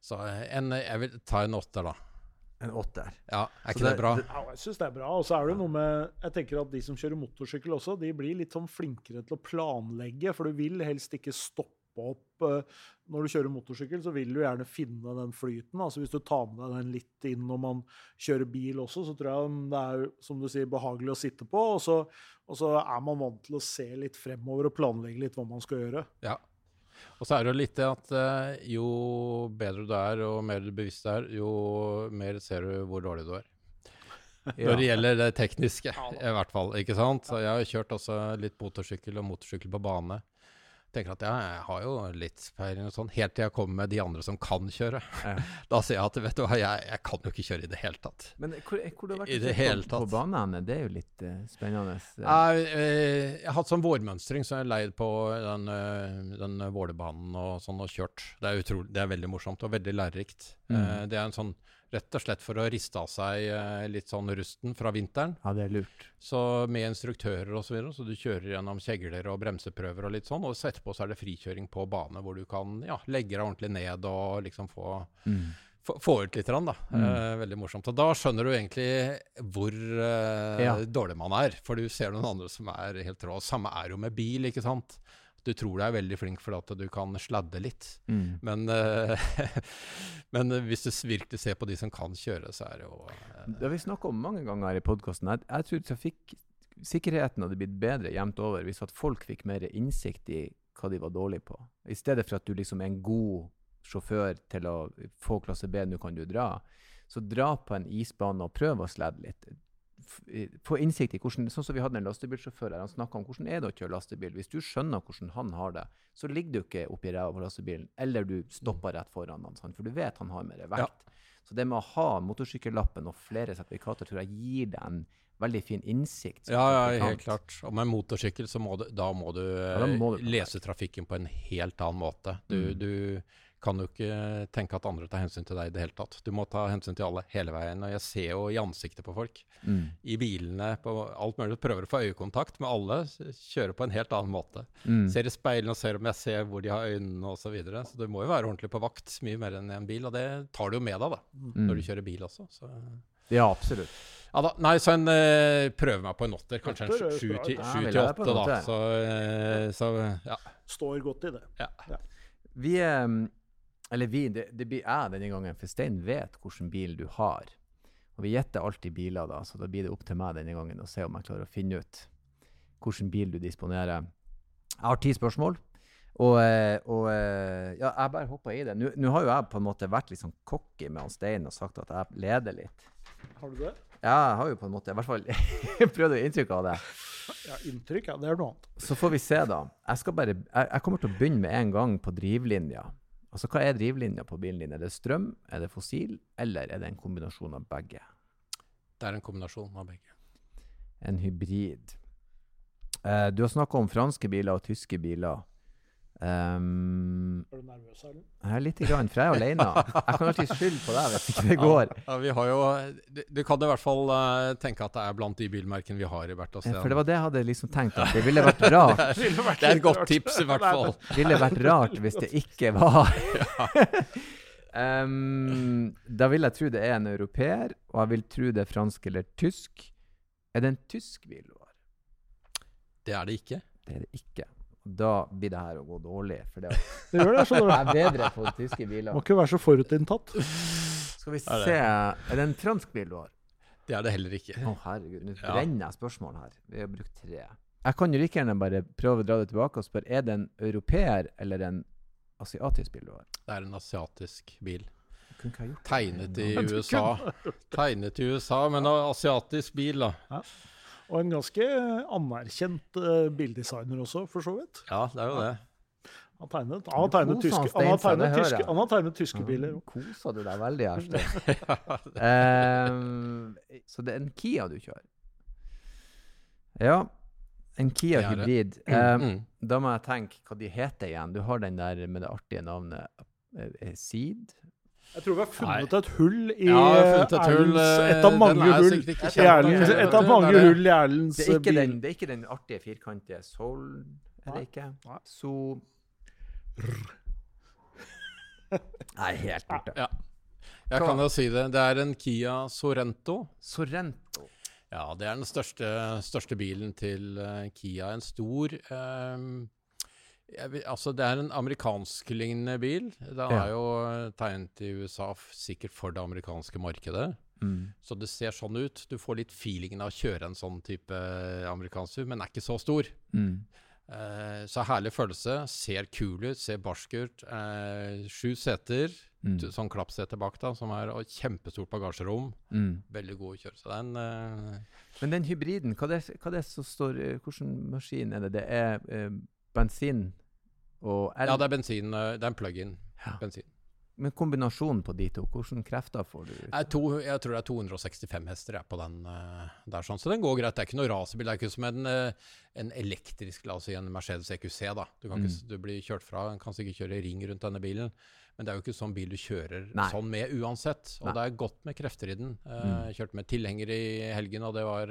Så eh, en, jeg vil ta en åtter, da. En åtter. Ja, er ikke det, det- bra? det- Ja, jeg syns det er bra. Og så er det noe med Jeg tenker at de som kjører motorsykkel også, de blir litt sånn flinkere til å planlegge, for du vil helst ikke stoppe opp eh, Når du kjører motorsykkel, så vil du gjerne finne den flyten. Altså Hvis du tar med deg den litt inn når man kjører bil også, så tror jeg det er som du sier, behagelig å sitte på. Og så, og så er man vant til å se litt fremover og planlegge litt hva man skal gjøre. Ja. Og så er det jo litt det at eh, jo bedre du er, og mer bevisst du er, jo mer ser du hvor dårlig du er. Når det gjelder det tekniske, i hvert fall. ikke sant? Så jeg har kjørt også litt motorsykkel og motorsykkel på bane. Tenker at ja, jeg har jo litt peiling og sånn, helt til jeg kommer med de andre som kan kjøre. Ja. Da sier jeg at vet du hva, jeg, jeg kan jo ikke kjøre i det hele tatt. Men hvor, hvor du har vært I det hele på, på banene, det er jo litt uh, spennende. Jeg, eh, jeg har hatt sånn vårmønstring, så jeg har leid på den, eh, den Vålerbanen og sånn og kjørt. Det er, utrolig, det er veldig morsomt og veldig lærerikt. Mm. Det er en sånn rett og slett for å riste av seg eh, litt sånn rusten fra vinteren. Ja, det er lurt. Så med instruktører og så videre, så du kjører gjennom kjegler og bremseprøver og litt sånn, og så etterpå så er det frikjøring på bane hvor du kan ja, legge deg ordentlig ned og liksom få, få, få ut litt, da. Mm. Eh, veldig morsomt. Og da skjønner du egentlig hvor eh, Ja. dårlig man er, for du ser noen andre som er helt rå. Samme er jo med bil, ikke sant. Du tror du er veldig flink fordi at du kan sladde litt, Mm. men, uh, men hvis du virkelig ser på de som kan kjøre, så er det jo uh, Det har vi snakka om mange ganger her i podkasten. Jeg, jeg tror trafikksikkerheten hadde blitt bedre jevnt over hvis at folk fikk mer innsikt i hva de var dårlige på. I stedet for at du liksom er en god sjåfør til å få klasse B, nå kan du dra. Så dra på en isbane og prøv å sladde litt. Få innsikt i hvordan Sånn som vi hadde en lastebilsjåfør her, han snakka om hvordan er det å kjøre lastebil. Hvis du skjønner hvordan han har det, så ligger du ikke oppi ræva på lastebilen, eller du stopper rett foran han, for du vet han har mer vekt. Så det med å ha motorsykkellappen og flere sertifikater tror jeg gir deg en veldig fin innsikt. Ja, ja, helt klart. Og med motorsykkel, så må du, da må du, da må eh, du lese trafikken på en helt annen måte. Du, Mm. du kan jo ikke tenke at andre tar hensyn til deg i det hele tatt. Du må ta hensyn til alle hele veien. Og jeg ser jo i ansiktet på folk, Mm. i bilene, på alt mulig, prøver å få øyekontakt med alle, kjører på en helt annen måte. Mm. Ser i speilene og ser om jeg ser hvor de har øynene osv. Så, videre. så du må jo være ordentlig på vakt, mye mer enn i en bil. Og det tar du jo med deg da, Mm. når du kjører bil også. Så. Ja, absolutt. Ja da, nei, så en uh, prøver meg på en åtter. Kanskje en sju til åtte, da. Så, uh, så ja. Står godt i det. ja. Vi eh, Eller vi, det, det blir jeg denne gangen, for Stein vet hvilken bil du har. Og vi gjetter alltid biler, da, så da blir det opp til meg denne gangen å se om jeg klarer å finne ut hvilken bil du disponerer. Jeg har ti spørsmål. Og, eh, og eh, ja, jeg bare hopper i det. Nå nå har jo jeg på en måte vært litt sånn cocky med han Stein og sagt at jeg leder litt. Har du det? Ja, jeg har jo på en måte i hvert fall prøvd å gi inntrykk av det. Ja, inntrykk, ja. Det er noe annet. Så får vi se, da. Jeg, bare, jeg, jeg kommer til å begynne med en gang på drivlinja. Altså, Hva er drivlinja på bilen din? Er det strøm, er det fossil, eller er det en kombinasjon av begge? Det er en kombinasjon av begge. En hybrid. Eh, du har snakka om franske biler og tyske biler. Um, Er du nervøs, eller? jeg er litt grann, for jeg er alene. Jeg kan alltid skylde på deg hvis ikke det går. Ja, vi har jo Du, du kan i hvert fall eh, tenke at det er blant de bilmerkene vi har i hvert Ja. For det var det jeg hadde liksom tenkt, at det ville vært rart, Det er et godt tips, i hvert fall. ville vært rart hvis det ikke var um, Da vil jeg tro det er en europeer, og jeg vil tro det er fransk eller tysk. Er det en tysk bil du har? Det er det ikke. Det er det ikke. Da blir det her å gå dårlig, for det Det gjør det, skjønner du. er bedre på tyske biler. Må ikke være så forutinntatt. Skal vi se Er det en fransk bil du har? Det er det heller ikke. Å, herregud, nå brenner jeg spørsmål her. Vi har brukt tre. Jeg kan jo like gjerne bare prøve å dra det tilbake og spørre er det en europeer eller en asiatisk bil du har. Det er en asiatisk bil. Kunne ikke ha gjort det Tegnet i. USA. Tegnet i USA, men en asiatisk bil, da. Og en ganske anerkjent uh, bildesigner også, for så vidt. Ja, det er jo det. Han tegnet, han har tegnet, tyske, han har tegnet, tyske, han har tegnet tyske biler. Kosa du deg veldig, Ersten? um, så det er en Kia du kjører? Ja, en Kia Det det. hybrid. Um, Mm. Da må jeg tenke hva de heter igjen. Du har den der med det artige navnet eh, eh, Seed? Jeg tror vi har funnet et hull i Ja, et hull. Erlends eh, Et av mange hull i Erlens, Erlends, Et av mange Det er hull i Erlens Det er ikke, bil. den, det er ikke den artige firkantige Soul, er det ikke? Nei. Så Nei, helt borte. Ja. Jeg kan jo si det. Det er en Kia Sorento. Sorento. Ja, det er den største, største bilen til eh, Kia. En stor jeg vil, Altså, det er en amerikansklignende bil. Den Ja. er jo eh, tegnet i USA, sikkert for det amerikanske markedet. Mm. Så det ser sånn ut. Du får litt feelingen av å kjøre en sånn type eh, amerikansk men er ikke så stor. Mm. Eh, så herlig følelse. Ser kul ut, ser barsk ut. Eh, sju seter, Mm. sånn klappsete bak, da, som er og kjempestort bagasjerom. Mm. Veldig god å kjøre. Så er eh, Men den hybriden, hva det, hva det som står Hvordan Hvilken maskin er det? Det er eh, bensin og el? Ja, det er bensin. eh, Det er en plug-in. Ja. bensin. Men kombinasjonen på de to, hvilke krefter får du? Jeg, to, jeg tror det er 265 hester jeg, på den eh, der, sånn. så den går greit. Det er ikke noe racerbil. Det er ikke som en, eh, en elektrisk, la oss si en Mercedes EQC. da. Du, kan ikke, du blir kjørt fra, kan sikkert kjøre ring rundt denne bilen, men det er jo ikke sånn bil du kjører Nei. sånn med uansett. Og Nei. det er godt med krefter i den. Eh, Mm. Jeg kjørte med tilhenger i helgen, og det var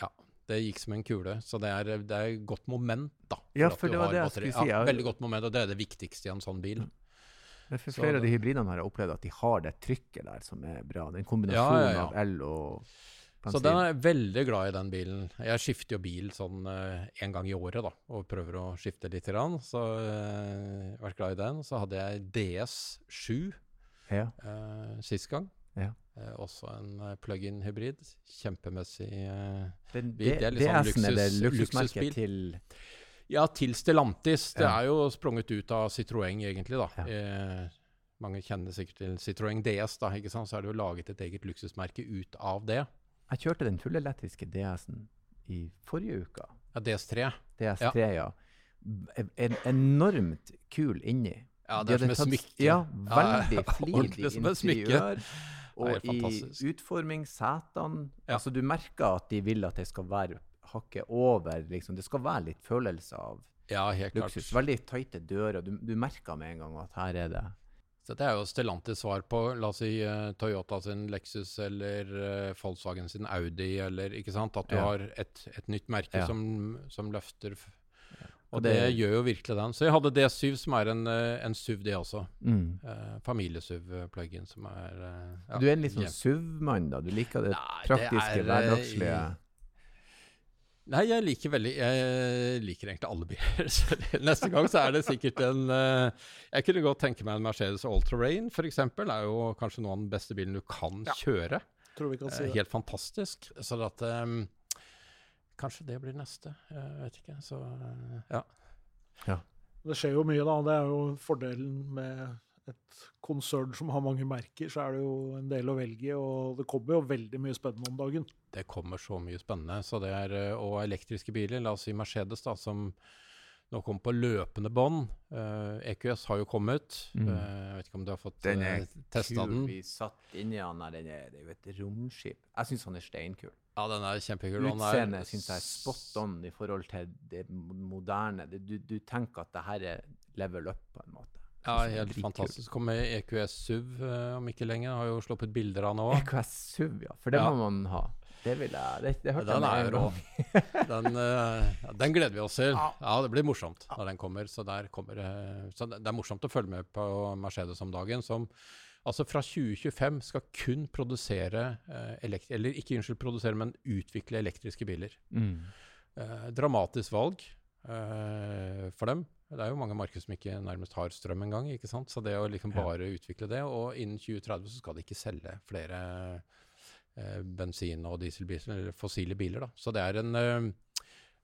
Ja. Det gikk som en kule. Så det er, det er godt moment, da. Ja, for det var det jeg batteri. skulle si. Ja, veldig godt moment, og det er det viktigste i en sånn bil. Ja, For Så flere av de hybridene har jeg opplevd at de har det trykket der som er bra. Den kombinasjonen Ja, av el og Så den er jeg veldig glad i, den bilen. Jeg skifter jo bil sånn én gang i året, da, og prøver å skifte litt. Grann. Så uh, jeg har vært glad i den. Så hadde jeg DS7 ja. uh, sist gang. Ja. Eh, også en uh, plug-in hybrid. Kjempemessig. eh. Den, det, det er litt sånn DS-en er det luksus- luksusmerket til Ja, til Stellantis. Det Ja. er jo sprunget ut av Citroën, egentlig, da. Ja. Eh, mange kjenner sikkert til Citroën DS, da, ikke sant. Så er det jo laget et eget luksusmerke ut av det. Jeg kjørte den fullelektriske DS-en i forrige uke. Ja, DS3. DS3, ja. ja. en enormt kul inni. Ja, det er som hadde et smykke. Ja, Ja, veldig ordentlig flid som interiør. Og i utformingssetene utforming, setene Ja. Altså, du merker at de vil at det skal være hakket over, liksom. Det skal være litt følelse av Ja, helt klart. luksus. Veldig tighte dører. Du, du merker med en gang at her er det Så det er jo Stellantis svar på la oss si eh, Toyota sin Lexus eller eh, Volkswagen sin Audi, eller ikke sant. At du Ja. har et, et nytt merke som, som løfter. Og det, det- gjør jo virkelig den. Så jeg hadde D7, som er en, eh, en SUV, det også. mm. Eh, Familie-SUV-plug-in, som er eh, ja, Du er en litt sånn SUV-mann, da? Du liker det Nei, det praktiske, er, eh, hverdagslige? Nei, jeg liker veldig Jeg liker egentlig alle biler. Så neste gang så er det sikkert en eh, Jeg kunne godt tenke meg en Mercedes All-Terrain, f.eks. Er jo kanskje noen av den beste bilen du kan Ja. kjøre. Tror vi kan si Eh, det. Helt fantastisk. Så at ehm, Kanskje det blir neste. Jeg vet ikke. Så ja. ja. Det skjer jo mye, da. Det er jo fordelen med et konsern som har mange merker, så er det jo en del å velge i. Og det kommer jo veldig mye spennende om dagen. Det kommer så mye spennende. Så det er, eh, og elektriske biler, la oss si Mercedes, da, som nå kommer på løpende bånd. Uh, EQS har jo kommet. Mm. Uh, jeg vet ikke om du har fått Den er testa Kul. den? Vi satt inni han der. Den er, det er jo et romskip. Jeg syns han er steinkul. Ja, den er kjempekul. Utseendet syns jeg er spot on i forhold til det moderne. Du, du, tenker at det her er level up, på en måte. Ja, helt fantastisk. Kommer EQS SUV uh, om ikke lenge. Har jo sluppet bilder av nå. EQS SUV, ja. For det ja. må man ha. Det vil jeg Det, det hørte den jeg med en den, uh, den, gleder vi oss til. Ja. det blir morsomt når den kommer. Så, kommer, uh, så det er morsomt å følge med på Mercedes om dagen, som altså fra 2025 skal kun produsere Eller ikke unnskyld, produsere, men utvikle elektriske biler. Mm. dramatisk valg for dem. Det er jo mange markeder som ikke nærmest har strøm engang. ikke sant? Så det å liksom bare ja. utvikle det, og innen 2030 så skal de ikke selge flere eh, bensin- og dieselbiler, eller fossile biler. da. Så det er en eh,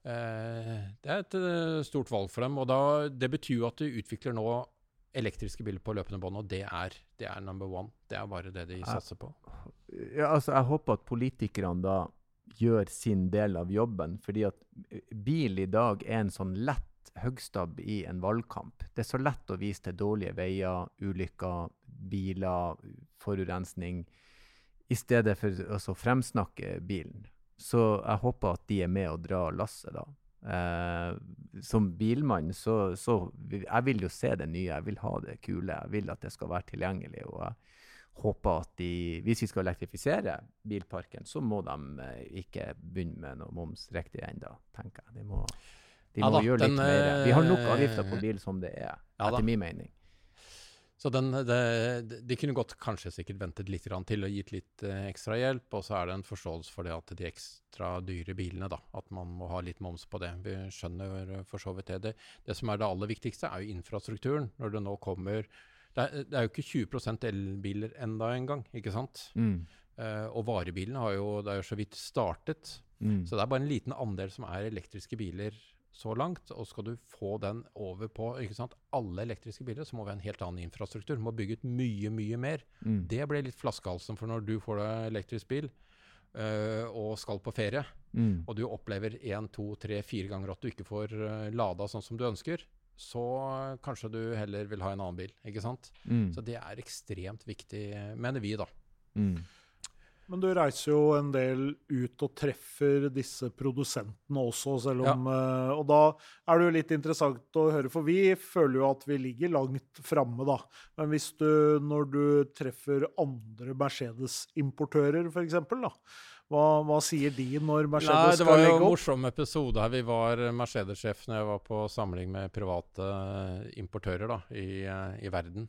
eh det er et stort valg for dem. og da, Det betyr jo at du utvikler nå elektriske biler på løpende bånd, og det er, det er, number one. Det er bare det de satser på. Ja, altså Jeg håper at politikerne da gjør sin del av jobben, fordi at bil i dag er en sånn lett høgstabb i en valgkamp. Det er så lett å vise til dårlige veier, ulykker, biler, forurensning, i stedet for å fremsnakke bilen. Så jeg håper at de er med og drar lasset, da. Eh, som bilmann så, så Jeg vil jo se det nye, jeg vil ha det kule. Jeg vil at det skal være tilgjengelig. og jeg håper at de, Hvis vi skal elektrifisere bilparken, så må de eh, ikke begynne med noe moms riktig ennå, tenker jeg. De må de må ja, da, gjøre litt den, mer. Vi har nok eh, avgifter på bil som det er, ja, etter min mening. Så den, det, de kunne godt kanskje sikkert ventet litt til og gitt litt eh, ekstra hjelp. Og så er det en forståelse for det at de ekstra dyre bilene, da, at man må ha litt moms på det. Vi skjønner for så vidt det. det. Som er det aller viktigste, er jo infrastrukturen. Når det nå kommer Det er, det er jo ikke 20 elbiler enda engang, ikke sant? Mm. Uh, og varebilene har jo, det er jo så vidt startet. Mm. Så det er bare en liten andel som er elektriske biler så langt, og skal du få den over på sant, alle elektriske biler, så må vi ha en helt annen infrastruktur. Vi må bygge ut mye, mye mer. Mm. Det ble litt flaskehalsen, for når du får deg elektrisk bil øh, og skal på ferie, mm. og du opplever én, to, tre, fire ganger at du ikke får uh, lada sånn som du ønsker, så kanskje du heller vil ha en annen bil. ikke sant? Mm. Så det er ekstremt viktig, mener vi, da. Men du reiser jo en del ut og treffer disse produsentene også, selv om ja. uh, Og da er det jo litt interessant å høre, for vi føler jo at vi ligger langt framme, da. Men hvis du, når du treffer andre Mercedes-importører, f.eks., da. Hva, hva, sier de når Mercedes skal legge opp? Det var jo en morsom episode her. Vi var Mercedes-sjef når jeg var på samling med private importører da, i, eh, i verden.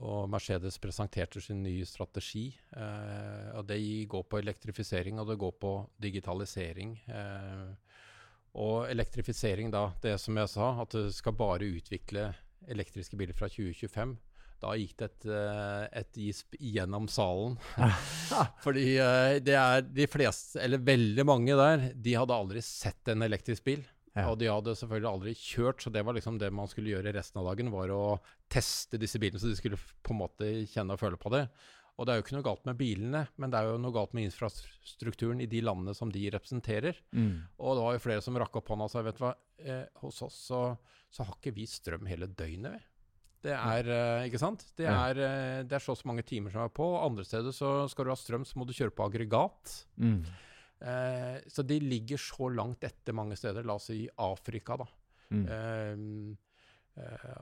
Og Mercedes presenterte sin nye strategi. Eh, og Det går på elektrifisering og det går på digitalisering. Eh, og elektrifisering, da, det som jeg sa, at du skal bare utvikle elektriske biler fra 2025. Da gikk det et, eh, et gisp gjennom salen. Fordi eh, det er de fleste, eller veldig mange der, de hadde aldri sett en elektrisk bil. Ja. Og de hadde selvfølgelig aldri kjørt, så det var liksom det man skulle gjøre resten av dagen, var å teste disse bilene, så de skulle på en måte kjenne og føle på det. Og det er jo ikke noe galt med bilene, men det er jo noe galt med infrastrukturen i de landene som de representerer. Mm. Og det var jo flere som rakk opp hånda og sa vet du hva, eh, hos oss så, så, har ikke vi strøm hele døgnet, vi. Det er, eh, ikke sant? Det er, eh, det er så og så mange timer som er på. Andre steder så skal du ha strøm, så må du kjøre på aggregat. Mm. Eh, så de ligger så langt etter mange steder. La oss si Afrika, da. Mm. Eh, eh,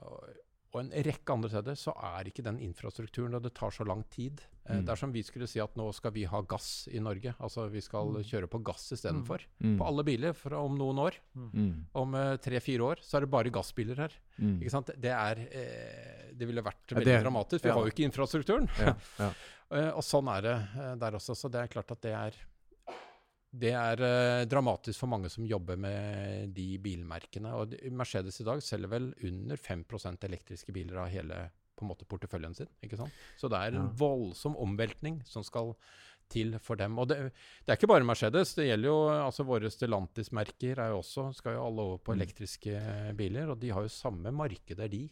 og en rekke andre steder så er ikke den infrastrukturen, og det tar så lang tid. Eh, mm. Det er som vi skulle si at nå skal vi ha gass i Norge. Altså vi skal mm. kjøre på gass istedenfor. Mm. mm. På alle biler fra om noen år. Mm. Om uh, tre-fire år så er det bare gassbiler her. Mm. Ikke sant? Det er eh, Det ville vært veldig det, dramatisk. Vi ja. har jo ikke infrastrukturen. Ja, ja. uh, og sånn er det uh, der også. Så det er klart at det er det er eh, dramatisk for mange som jobber med de bilmerkene. Og Mercedes i dag selger vel under 5% elektriske biler av hele på en måte porteføljen sin. ikke sant? Så det er en ja. voldsom omveltning som skal til for dem. Og det, det, er ikke bare Mercedes. Det gjelder jo altså Våre Stellantis-merker er jo også, skal jo alle over på mm. elektriske biler. Og de har jo samme markeder, de.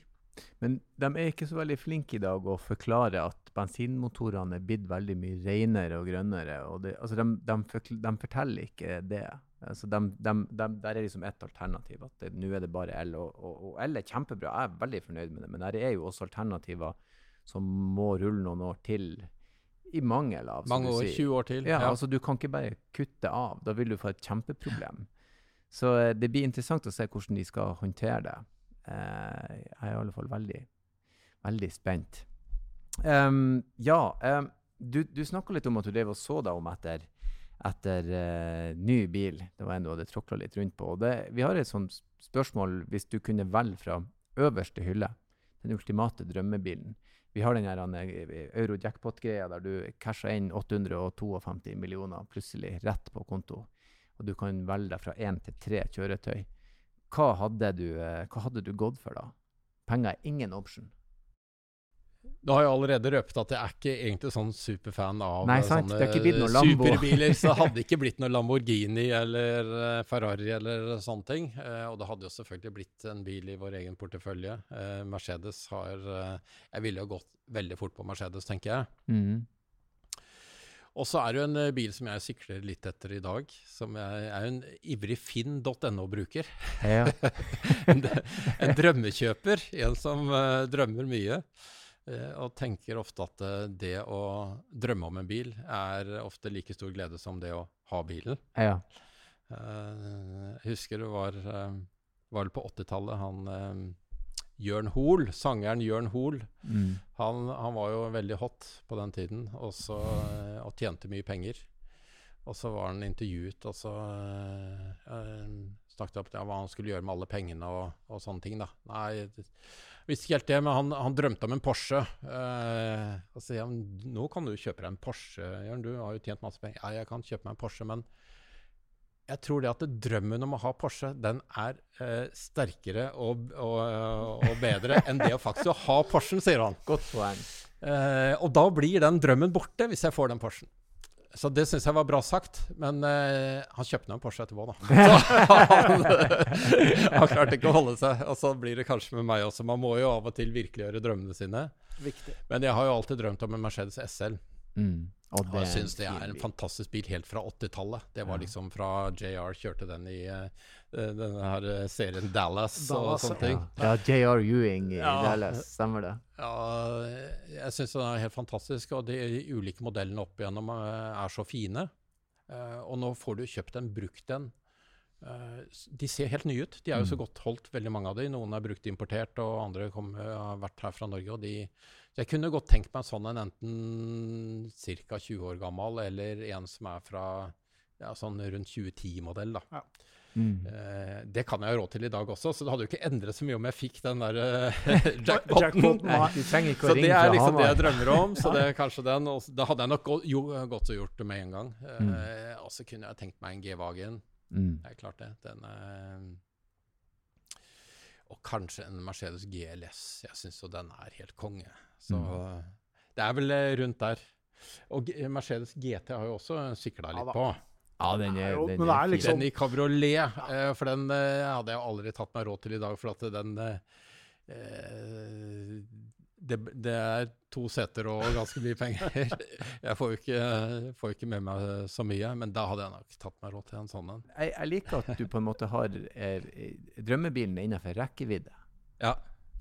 Men de er ikke så veldig flinke i dag å forklare at bensinmotorene er blitt veldig mye renere og grønnere. Og det, altså de, de, de, forteller ikke det. Altså de, der er liksom ett alternativ. At nå er det bare el. Og, og, og, el er kjempebra, jeg er veldig fornøyd med det. Men der er jo også alternativer som må rulle noen år til i mangel av. Mange år, 20 år til. Ja, ja, altså Du kan ikke bare kutte av. Da vil du få et kjempeproblem. Så eh, det blir interessant å se hvordan de skal håndtere det. Uh, jeg er i alle fall veldig, veldig spent. Um, ja, um, du, du snakka litt om at du drev og så deg om etter, etter uh, ny bil. Det var en du hadde tråkla litt rundt på. Det, vi har et sånt spørsmål hvis du kunne velge fra øverste hylle, den ultimate drømmebilen. Vi har den euro-jackpot-greia der du casher inn 852 millioner plutselig rett på konto og du kan velge deg fra én til tre kjøretøy, hva hadde, du, eh, hva hadde du gått for da? Penger er ingen option. Da har jeg allerede røpet at jeg er ikke egentlig sånn superfan av Nei, sånne superbiler. så det hadde ikke blitt noe Lamborghini eller eh, Ferrari eller sånne ting. Eh, og det hadde jo selvfølgelig blitt en bil i vår egen portefølje. Eh, Mercedes har eh, Jeg ville jo gått veldig fort på Mercedes, tenker jeg. Mm. Og så er det jo en uh, bil som jeg sykler litt etter i dag. Som jeg er en ivrig finn.no-bruker. Ja. en, en, drømmekjøper. En som uh, drømmer mye. Uh, og tenker ofte at det å drømme om en bil er ofte like stor glede som det å ha bilen. Ja. jeg husker det var, var på 80-tallet han Jørn Hoel, sangeren Jørn Hoel, mm. han, han, var jo veldig hot på den tiden og, så, og tjente mye penger. Og så var han intervjuet, og så øh, snakket opp ja, hva han skulle gjøre med alle pengene og, og sånne ting. da. Nei, visste ikke helt det, men han, han drømte om en Porsche. Uh, og så sier han nå kan du kjøpe deg en Porsche, Jørn, du har jo tjent masse penger. Ja, jeg kan kjøpe meg en Porsche, men jeg tror det at drømmen om å ha Porsche, den er eh, sterkere og, og, og, bedre enn det å faktisk ha Porschen, sier han. Godt poeng. Eh, og da blir den drømmen borte hvis jeg får den Porschen. Så det syns jeg var bra sagt, men eh, han kjøpte en Porsche etterpå, da. Så han, han klarte ikke å holde seg. Og så blir det kanskje med meg også. Man må jo av og til virkeliggjøre drømmene sine. Viktig. Men jeg har jo alltid drømt om en Mercedes SL. Mm. Og, og jeg syns det er en fantastisk bil helt fra 80-tallet. Det var liksom fra JR kjørte den i uh, denne her eh, serien Dallas, Dallas og sånne ting. Ja, ja JR Ewing i ja. Dallas, stemmer det. Ja, jeg syns den er helt fantastisk, og de ulike modellene opp igjennom er så fine. Uh, og nå får du kjøpt en brukt en. Uh, de ser helt nye ut. De er jo så mm. godt holdt, veldig mange av de. Noen er brukt importert, og andre kom, har vært her fra Norge. og de jeg kunne godt tenkt meg en sånn en enten ca. 20 år gammel, eller en som er fra ja, sånn rundt 2010-modell. da. Ja. Mm. Eh, det kan jeg ha råd til i dag også, så det hadde jo ikke endret så mye om jeg fikk den der uh, jackpoten. så det er liksom det jeg drømmer om. så det er kanskje den, og Da hadde jeg nok jo, godt gjort det med en gang. Mm. Eh, og så kunne jeg tenkt meg en G-Wagen. Mm. Det er klart det. Den er Og kanskje en Mercedes GLS. Jeg syns jo den er helt konge. Så mm. det er vel eh, rundt der. Og Mercedes GT har jo også sykla litt på. Ja, den er, den, er, er liksom... den i kabriolet, eh, for den eh, hadde jeg aldri tatt meg råd til i dag. For at den eh, det, det, er to seter og ganske mye penger. Jeg får jo ikke, får ikke, med meg så mye, men da hadde jeg nok tatt meg råd til en sånn en. Jeg, jeg, liker at du på en måte har eh, drømmebilen innenfor rekkevidde. Ja.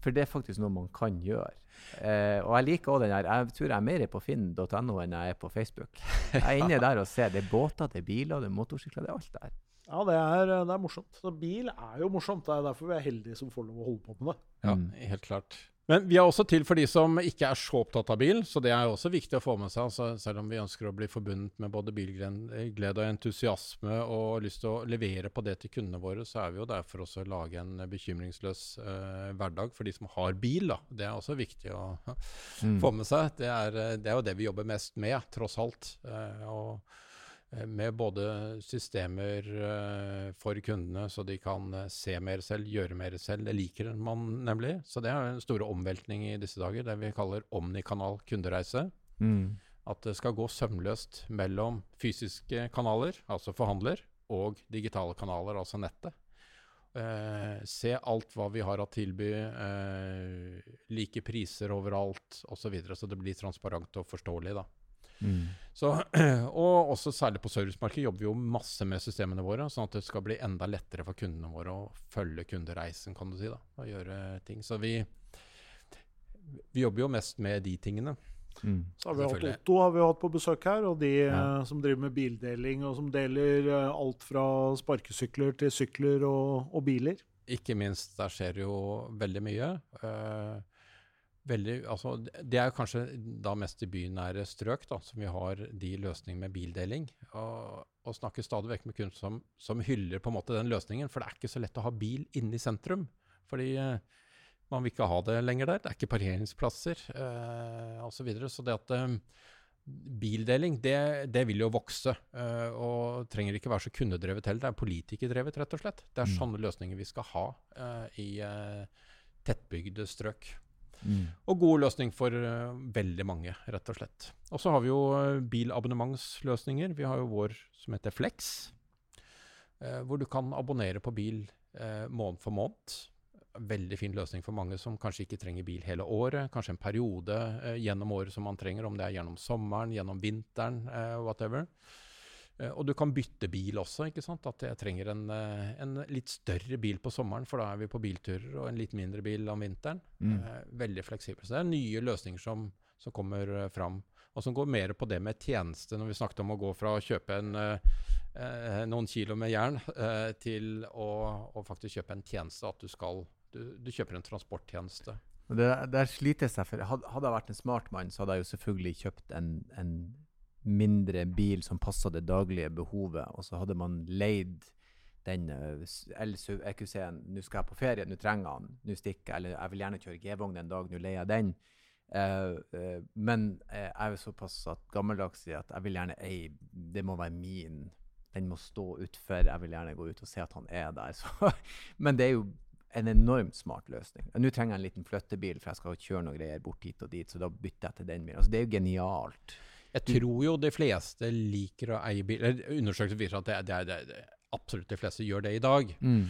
For det er faktisk noe man kan gjøre. Eh, og jeg liker også den her. Jeg tror jeg er mer på finn.no enn jeg er på Facebook. Jeg er inne der og ser. Det er båter, det er biler, det er motorsykler, det er alt der. Ja, det er, det er morsomt. Så bil er jo morsomt. Det er derfor vi er heldige som får lov å holde på med det. Ja, mm. helt klart. Men vi er også til for de som ikke er så opptatt av bil, så det er også viktig å få med seg. Altså, selv om vi ønsker å bli forbundet med både bilglede og entusiasme og lyst til å levere på det til kundene våre, så er vi jo der for å lage en bekymringsløs uh, hverdag for de som har bil. Da. Det er også viktig å mm. få med seg. Det er, eh, det er, jo det vi jobber mest med, tross alt. Uh, og Eh, med både systemer uh, for kundene, så de kan uh, se mer selv, gjøre mer selv. Det liker man nemlig. Så det er en store omveltning i disse dager, det vi kaller omnikanal kundereise. Mm. At det skal gå sømløst mellom fysiske kanaler, altså forhandler, og digitale kanaler, altså nettet. Eh, se alt hva vi har å tilby, like priser overalt osv., så, videre, så det blir transparent og forståelig. da. Mm. Så, og også særlig på servicemarkedet jobber vi jo masse med systemene våre, sånn at det skal bli enda lettere for kundene våre å følge kundereisen, kan du si. da, Og gjøre ting. Så vi, vi jobber jo mest med de tingene. Mm. Så har vi hatt Otto har vi hatt på besøk her, og de ja. uh, som driver med bildeling, og som deler uh, alt fra sparkesykler til sykler og, og, biler. Ikke minst. Der skjer jo veldig mye. Uh, veldig, altså, det er kanskje da mest i bynære strøk da, som vi har de løsningene med bildeling. Og, og snakker stadig vekk med kunder som, som, hyller på en måte den løsningen. For det er ikke så lett å ha bil inne i sentrum. Fordi man vil ikke ha det lenger der. Det er ikke parkeringsplasser eh, osv. Så, videre. så det at eh, bildeling, det, det, vil jo vokse. Eh, og trenger ikke være så kundedrevet heller. Det er politikerdrevet, rett og slett. Det er mm. sånne løsninger vi skal ha eh, i eh, tettbygde strøk. Mm. Og god løsning for uh, veldig mange, rett og slett. Og så har vi jo uh, bilabonnementsløsninger. Vi har jo vår som heter Flex, uh, hvor du kan abonnere på bil måned for måned veldig fin løsning for mange som kanskje ikke trenger bil hele året. Kanskje en periode gjennom året som man trenger, om det er gjennom sommeren, gjennom vinteren, whatever. Eh, og du kan bytte bil også. ikke sant? At jeg trenger en, eh, en, litt større bil på sommeren, for da er vi på bilturer, og en litt mindre bil om vinteren. Mm. Eh, veldig fleksibel. Så det er nye løsninger som, som kommer fram. Og som går mer på det med tjeneste, når vi snakket om å gå fra å kjøpe en noen kilo med jern til å, å, faktisk kjøpe en tjeneste. At du skal du, du kjøper en transporttjeneste. Det, der sliter jeg for. Hadde, hadde jeg vært en smart mann, så hadde jeg jo selvfølgelig kjøpt en, en mindre bil som passa det daglige behovet, og så hadde man leid den LSU-EQC-en. Nå skal jeg på ferie, nå trenger jeg den, nå stikker jeg. Eller jeg vil gjerne kjøre G-vogn en dag, nå leier jeg den. Uh, uh, men jeg er såpass gammeldags i at jeg vil gjerne eie Det må være min. Den må stå utfor. Jeg vil gjerne gå ut og se at han er der. Så, men det er jo en enormt smart løsning. Nå trenger jeg en liten flyttebil, for jeg skal kjøre noen greier bort hit og dit, så da bytter jeg til den bilen. Altså, det er jo genialt. Jeg tror jo de fleste liker å eie bil. Undersøkelser viser at det, det, det, det, absolutt de fleste gjør det i dag. Mm.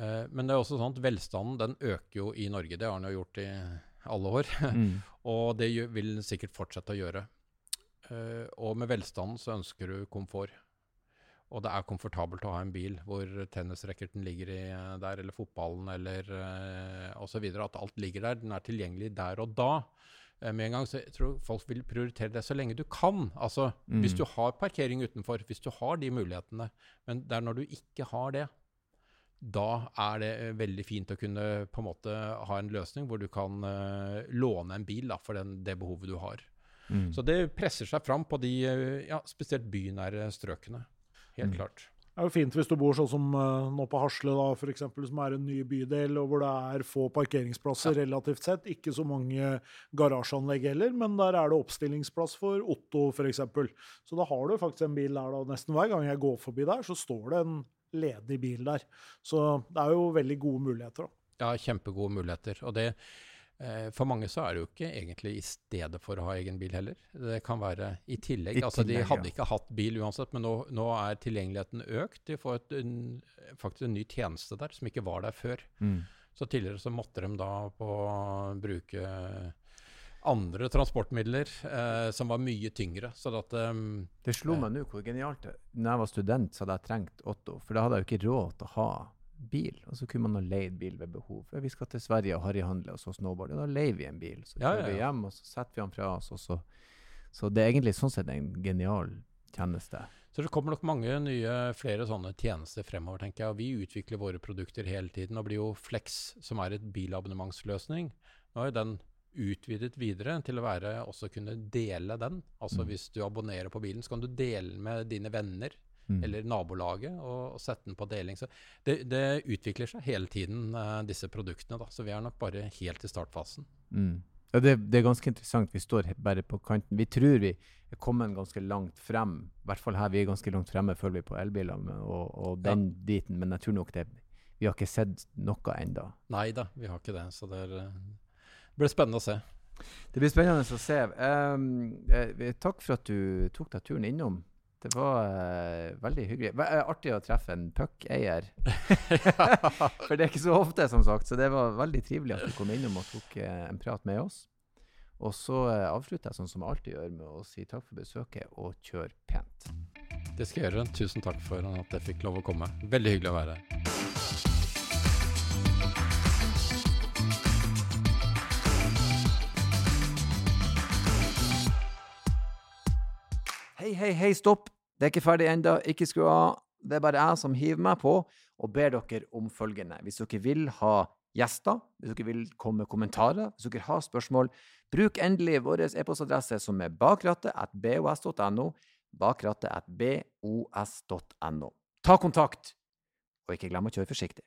Uh, men det er også sånn at velstanden den øker jo i Norge. Det har den jo gjort i alle år. Mm. og det vil den sikkert fortsette å gjøre. Uh, og med velstanden så ønsker du komfort. Og det er komfortabelt å ha en bil hvor tennisracketen ligger i eh, der, eller fotballen eller uh, osv. At alt ligger der. Den er tilgjengelig der og da. Uh, med en gang, så jeg tror folk vil prioritere det så lenge du kan. Altså, mm. Hvis du har parkering utenfor, hvis du har de mulighetene. Men det er når du ikke har det, da er det veldig fint å kunne på en måte ha en løsning hvor du kan uh, låne en bil da, for den, det behovet du har. Mm. Så det presser seg fram på de ja, spesielt bynære strøkene. Helt mm. klart. Det er jo fint hvis du bor sånn som uh, nå på Hasle, da, for eksempel, som er en ny bydel, og hvor det er få parkeringsplasser ja. relativt sett. Ikke så mange garasjeanlegg heller, men der er det oppstillingsplass for Otto f.eks. Så da har du faktisk en bil der. da. Nesten hver gang jeg går forbi der, så står det en ledig bil der. Så det er jo veldig gode muligheter. da. Ja, kjempegode muligheter. Og det Eh, for mange så er det jo ikke egentlig i stedet for å ha egen bil heller. Det kan være i tillegg. I altså De hadde ikke hatt bil uansett, men nå, nå er tilgjengeligheten økt. De får et, en, faktisk en ny tjeneste der som ikke var der før. Mm. Så tidligere så måtte de da på bruke andre transportmidler eh, som var mye tyngre. Så at, um, det slo meg nå hvor genialt det Når jeg var student, så hadde jeg trengt Otto. For da hadde jeg jo ikke råd til å ha bil, og så kunne man ha leid bil ved behov. Vi skal til Sverige og harryhandle, og så snowboarde. Da leier vi en bil. Så kjører ja, ja, vi hjem, og så setter vi den fra oss. så... Så det er egentlig sånn sett en genial tjeneste. Så det kommer nok mange nye, flere sånne tjenester fremover, tenker jeg. Og vi utvikler våre produkter hele tiden. og blir jo Flex, som er et bilabonnementsløsning, nå er jo den utvidet videre til å være også kunne dele den. Altså mm. hvis du abonnerer på bilen, så kan du dele den med dine venner mm. eller nabolaget, og, og, sette den på deling. Så det, det utvikler seg hele tiden, uh, disse produktene. Da. Så vi er nok bare helt i startfasen. Mm. Ja, det, det, er ganske interessant. Vi står bare på kanten. Vi tror vi er kommet ganske langt frem. I hvert fall her. Vi er ganske langt fremme, føler vi, på elbiler og, og den ja. biten. Men jeg tror nok det Vi har ikke sett noe ennå. Nei da, vi har ikke det. Så det, er, eh, det blir spennende å se. Det blir spennende å se. Um, eh, takk for at du tok deg turen innom. Det var uh, veldig hyggelig. V eh, artig å treffe en puck-eier. For det er ikke så ofte, som sagt. Så det var veldig trivelig at du kom innom og tok uh, en prat med oss. Og så uh, avslutter jeg sånn som jeg alltid gjør, med å si takk for besøket og kjør pent. Det skal jeg gjøre. Tusen takk for at jeg fikk lov å komme. Veldig hyggelig å være her. Hei, hei, hei, stopp! Det er ikke ferdig ennå. Ikke skru av. Det er bare jeg som hiver meg på og ber dere om følgende. Hvis dere vil ha gjester, hvis dere vil komme med kommentarer, hvis dere har spørsmål, bruk endelig vår e-postadresse som er bakrattet.bos.no. Bakrattet.bos.no. Ta kontakt, og ikke glem å kjøre forsiktig.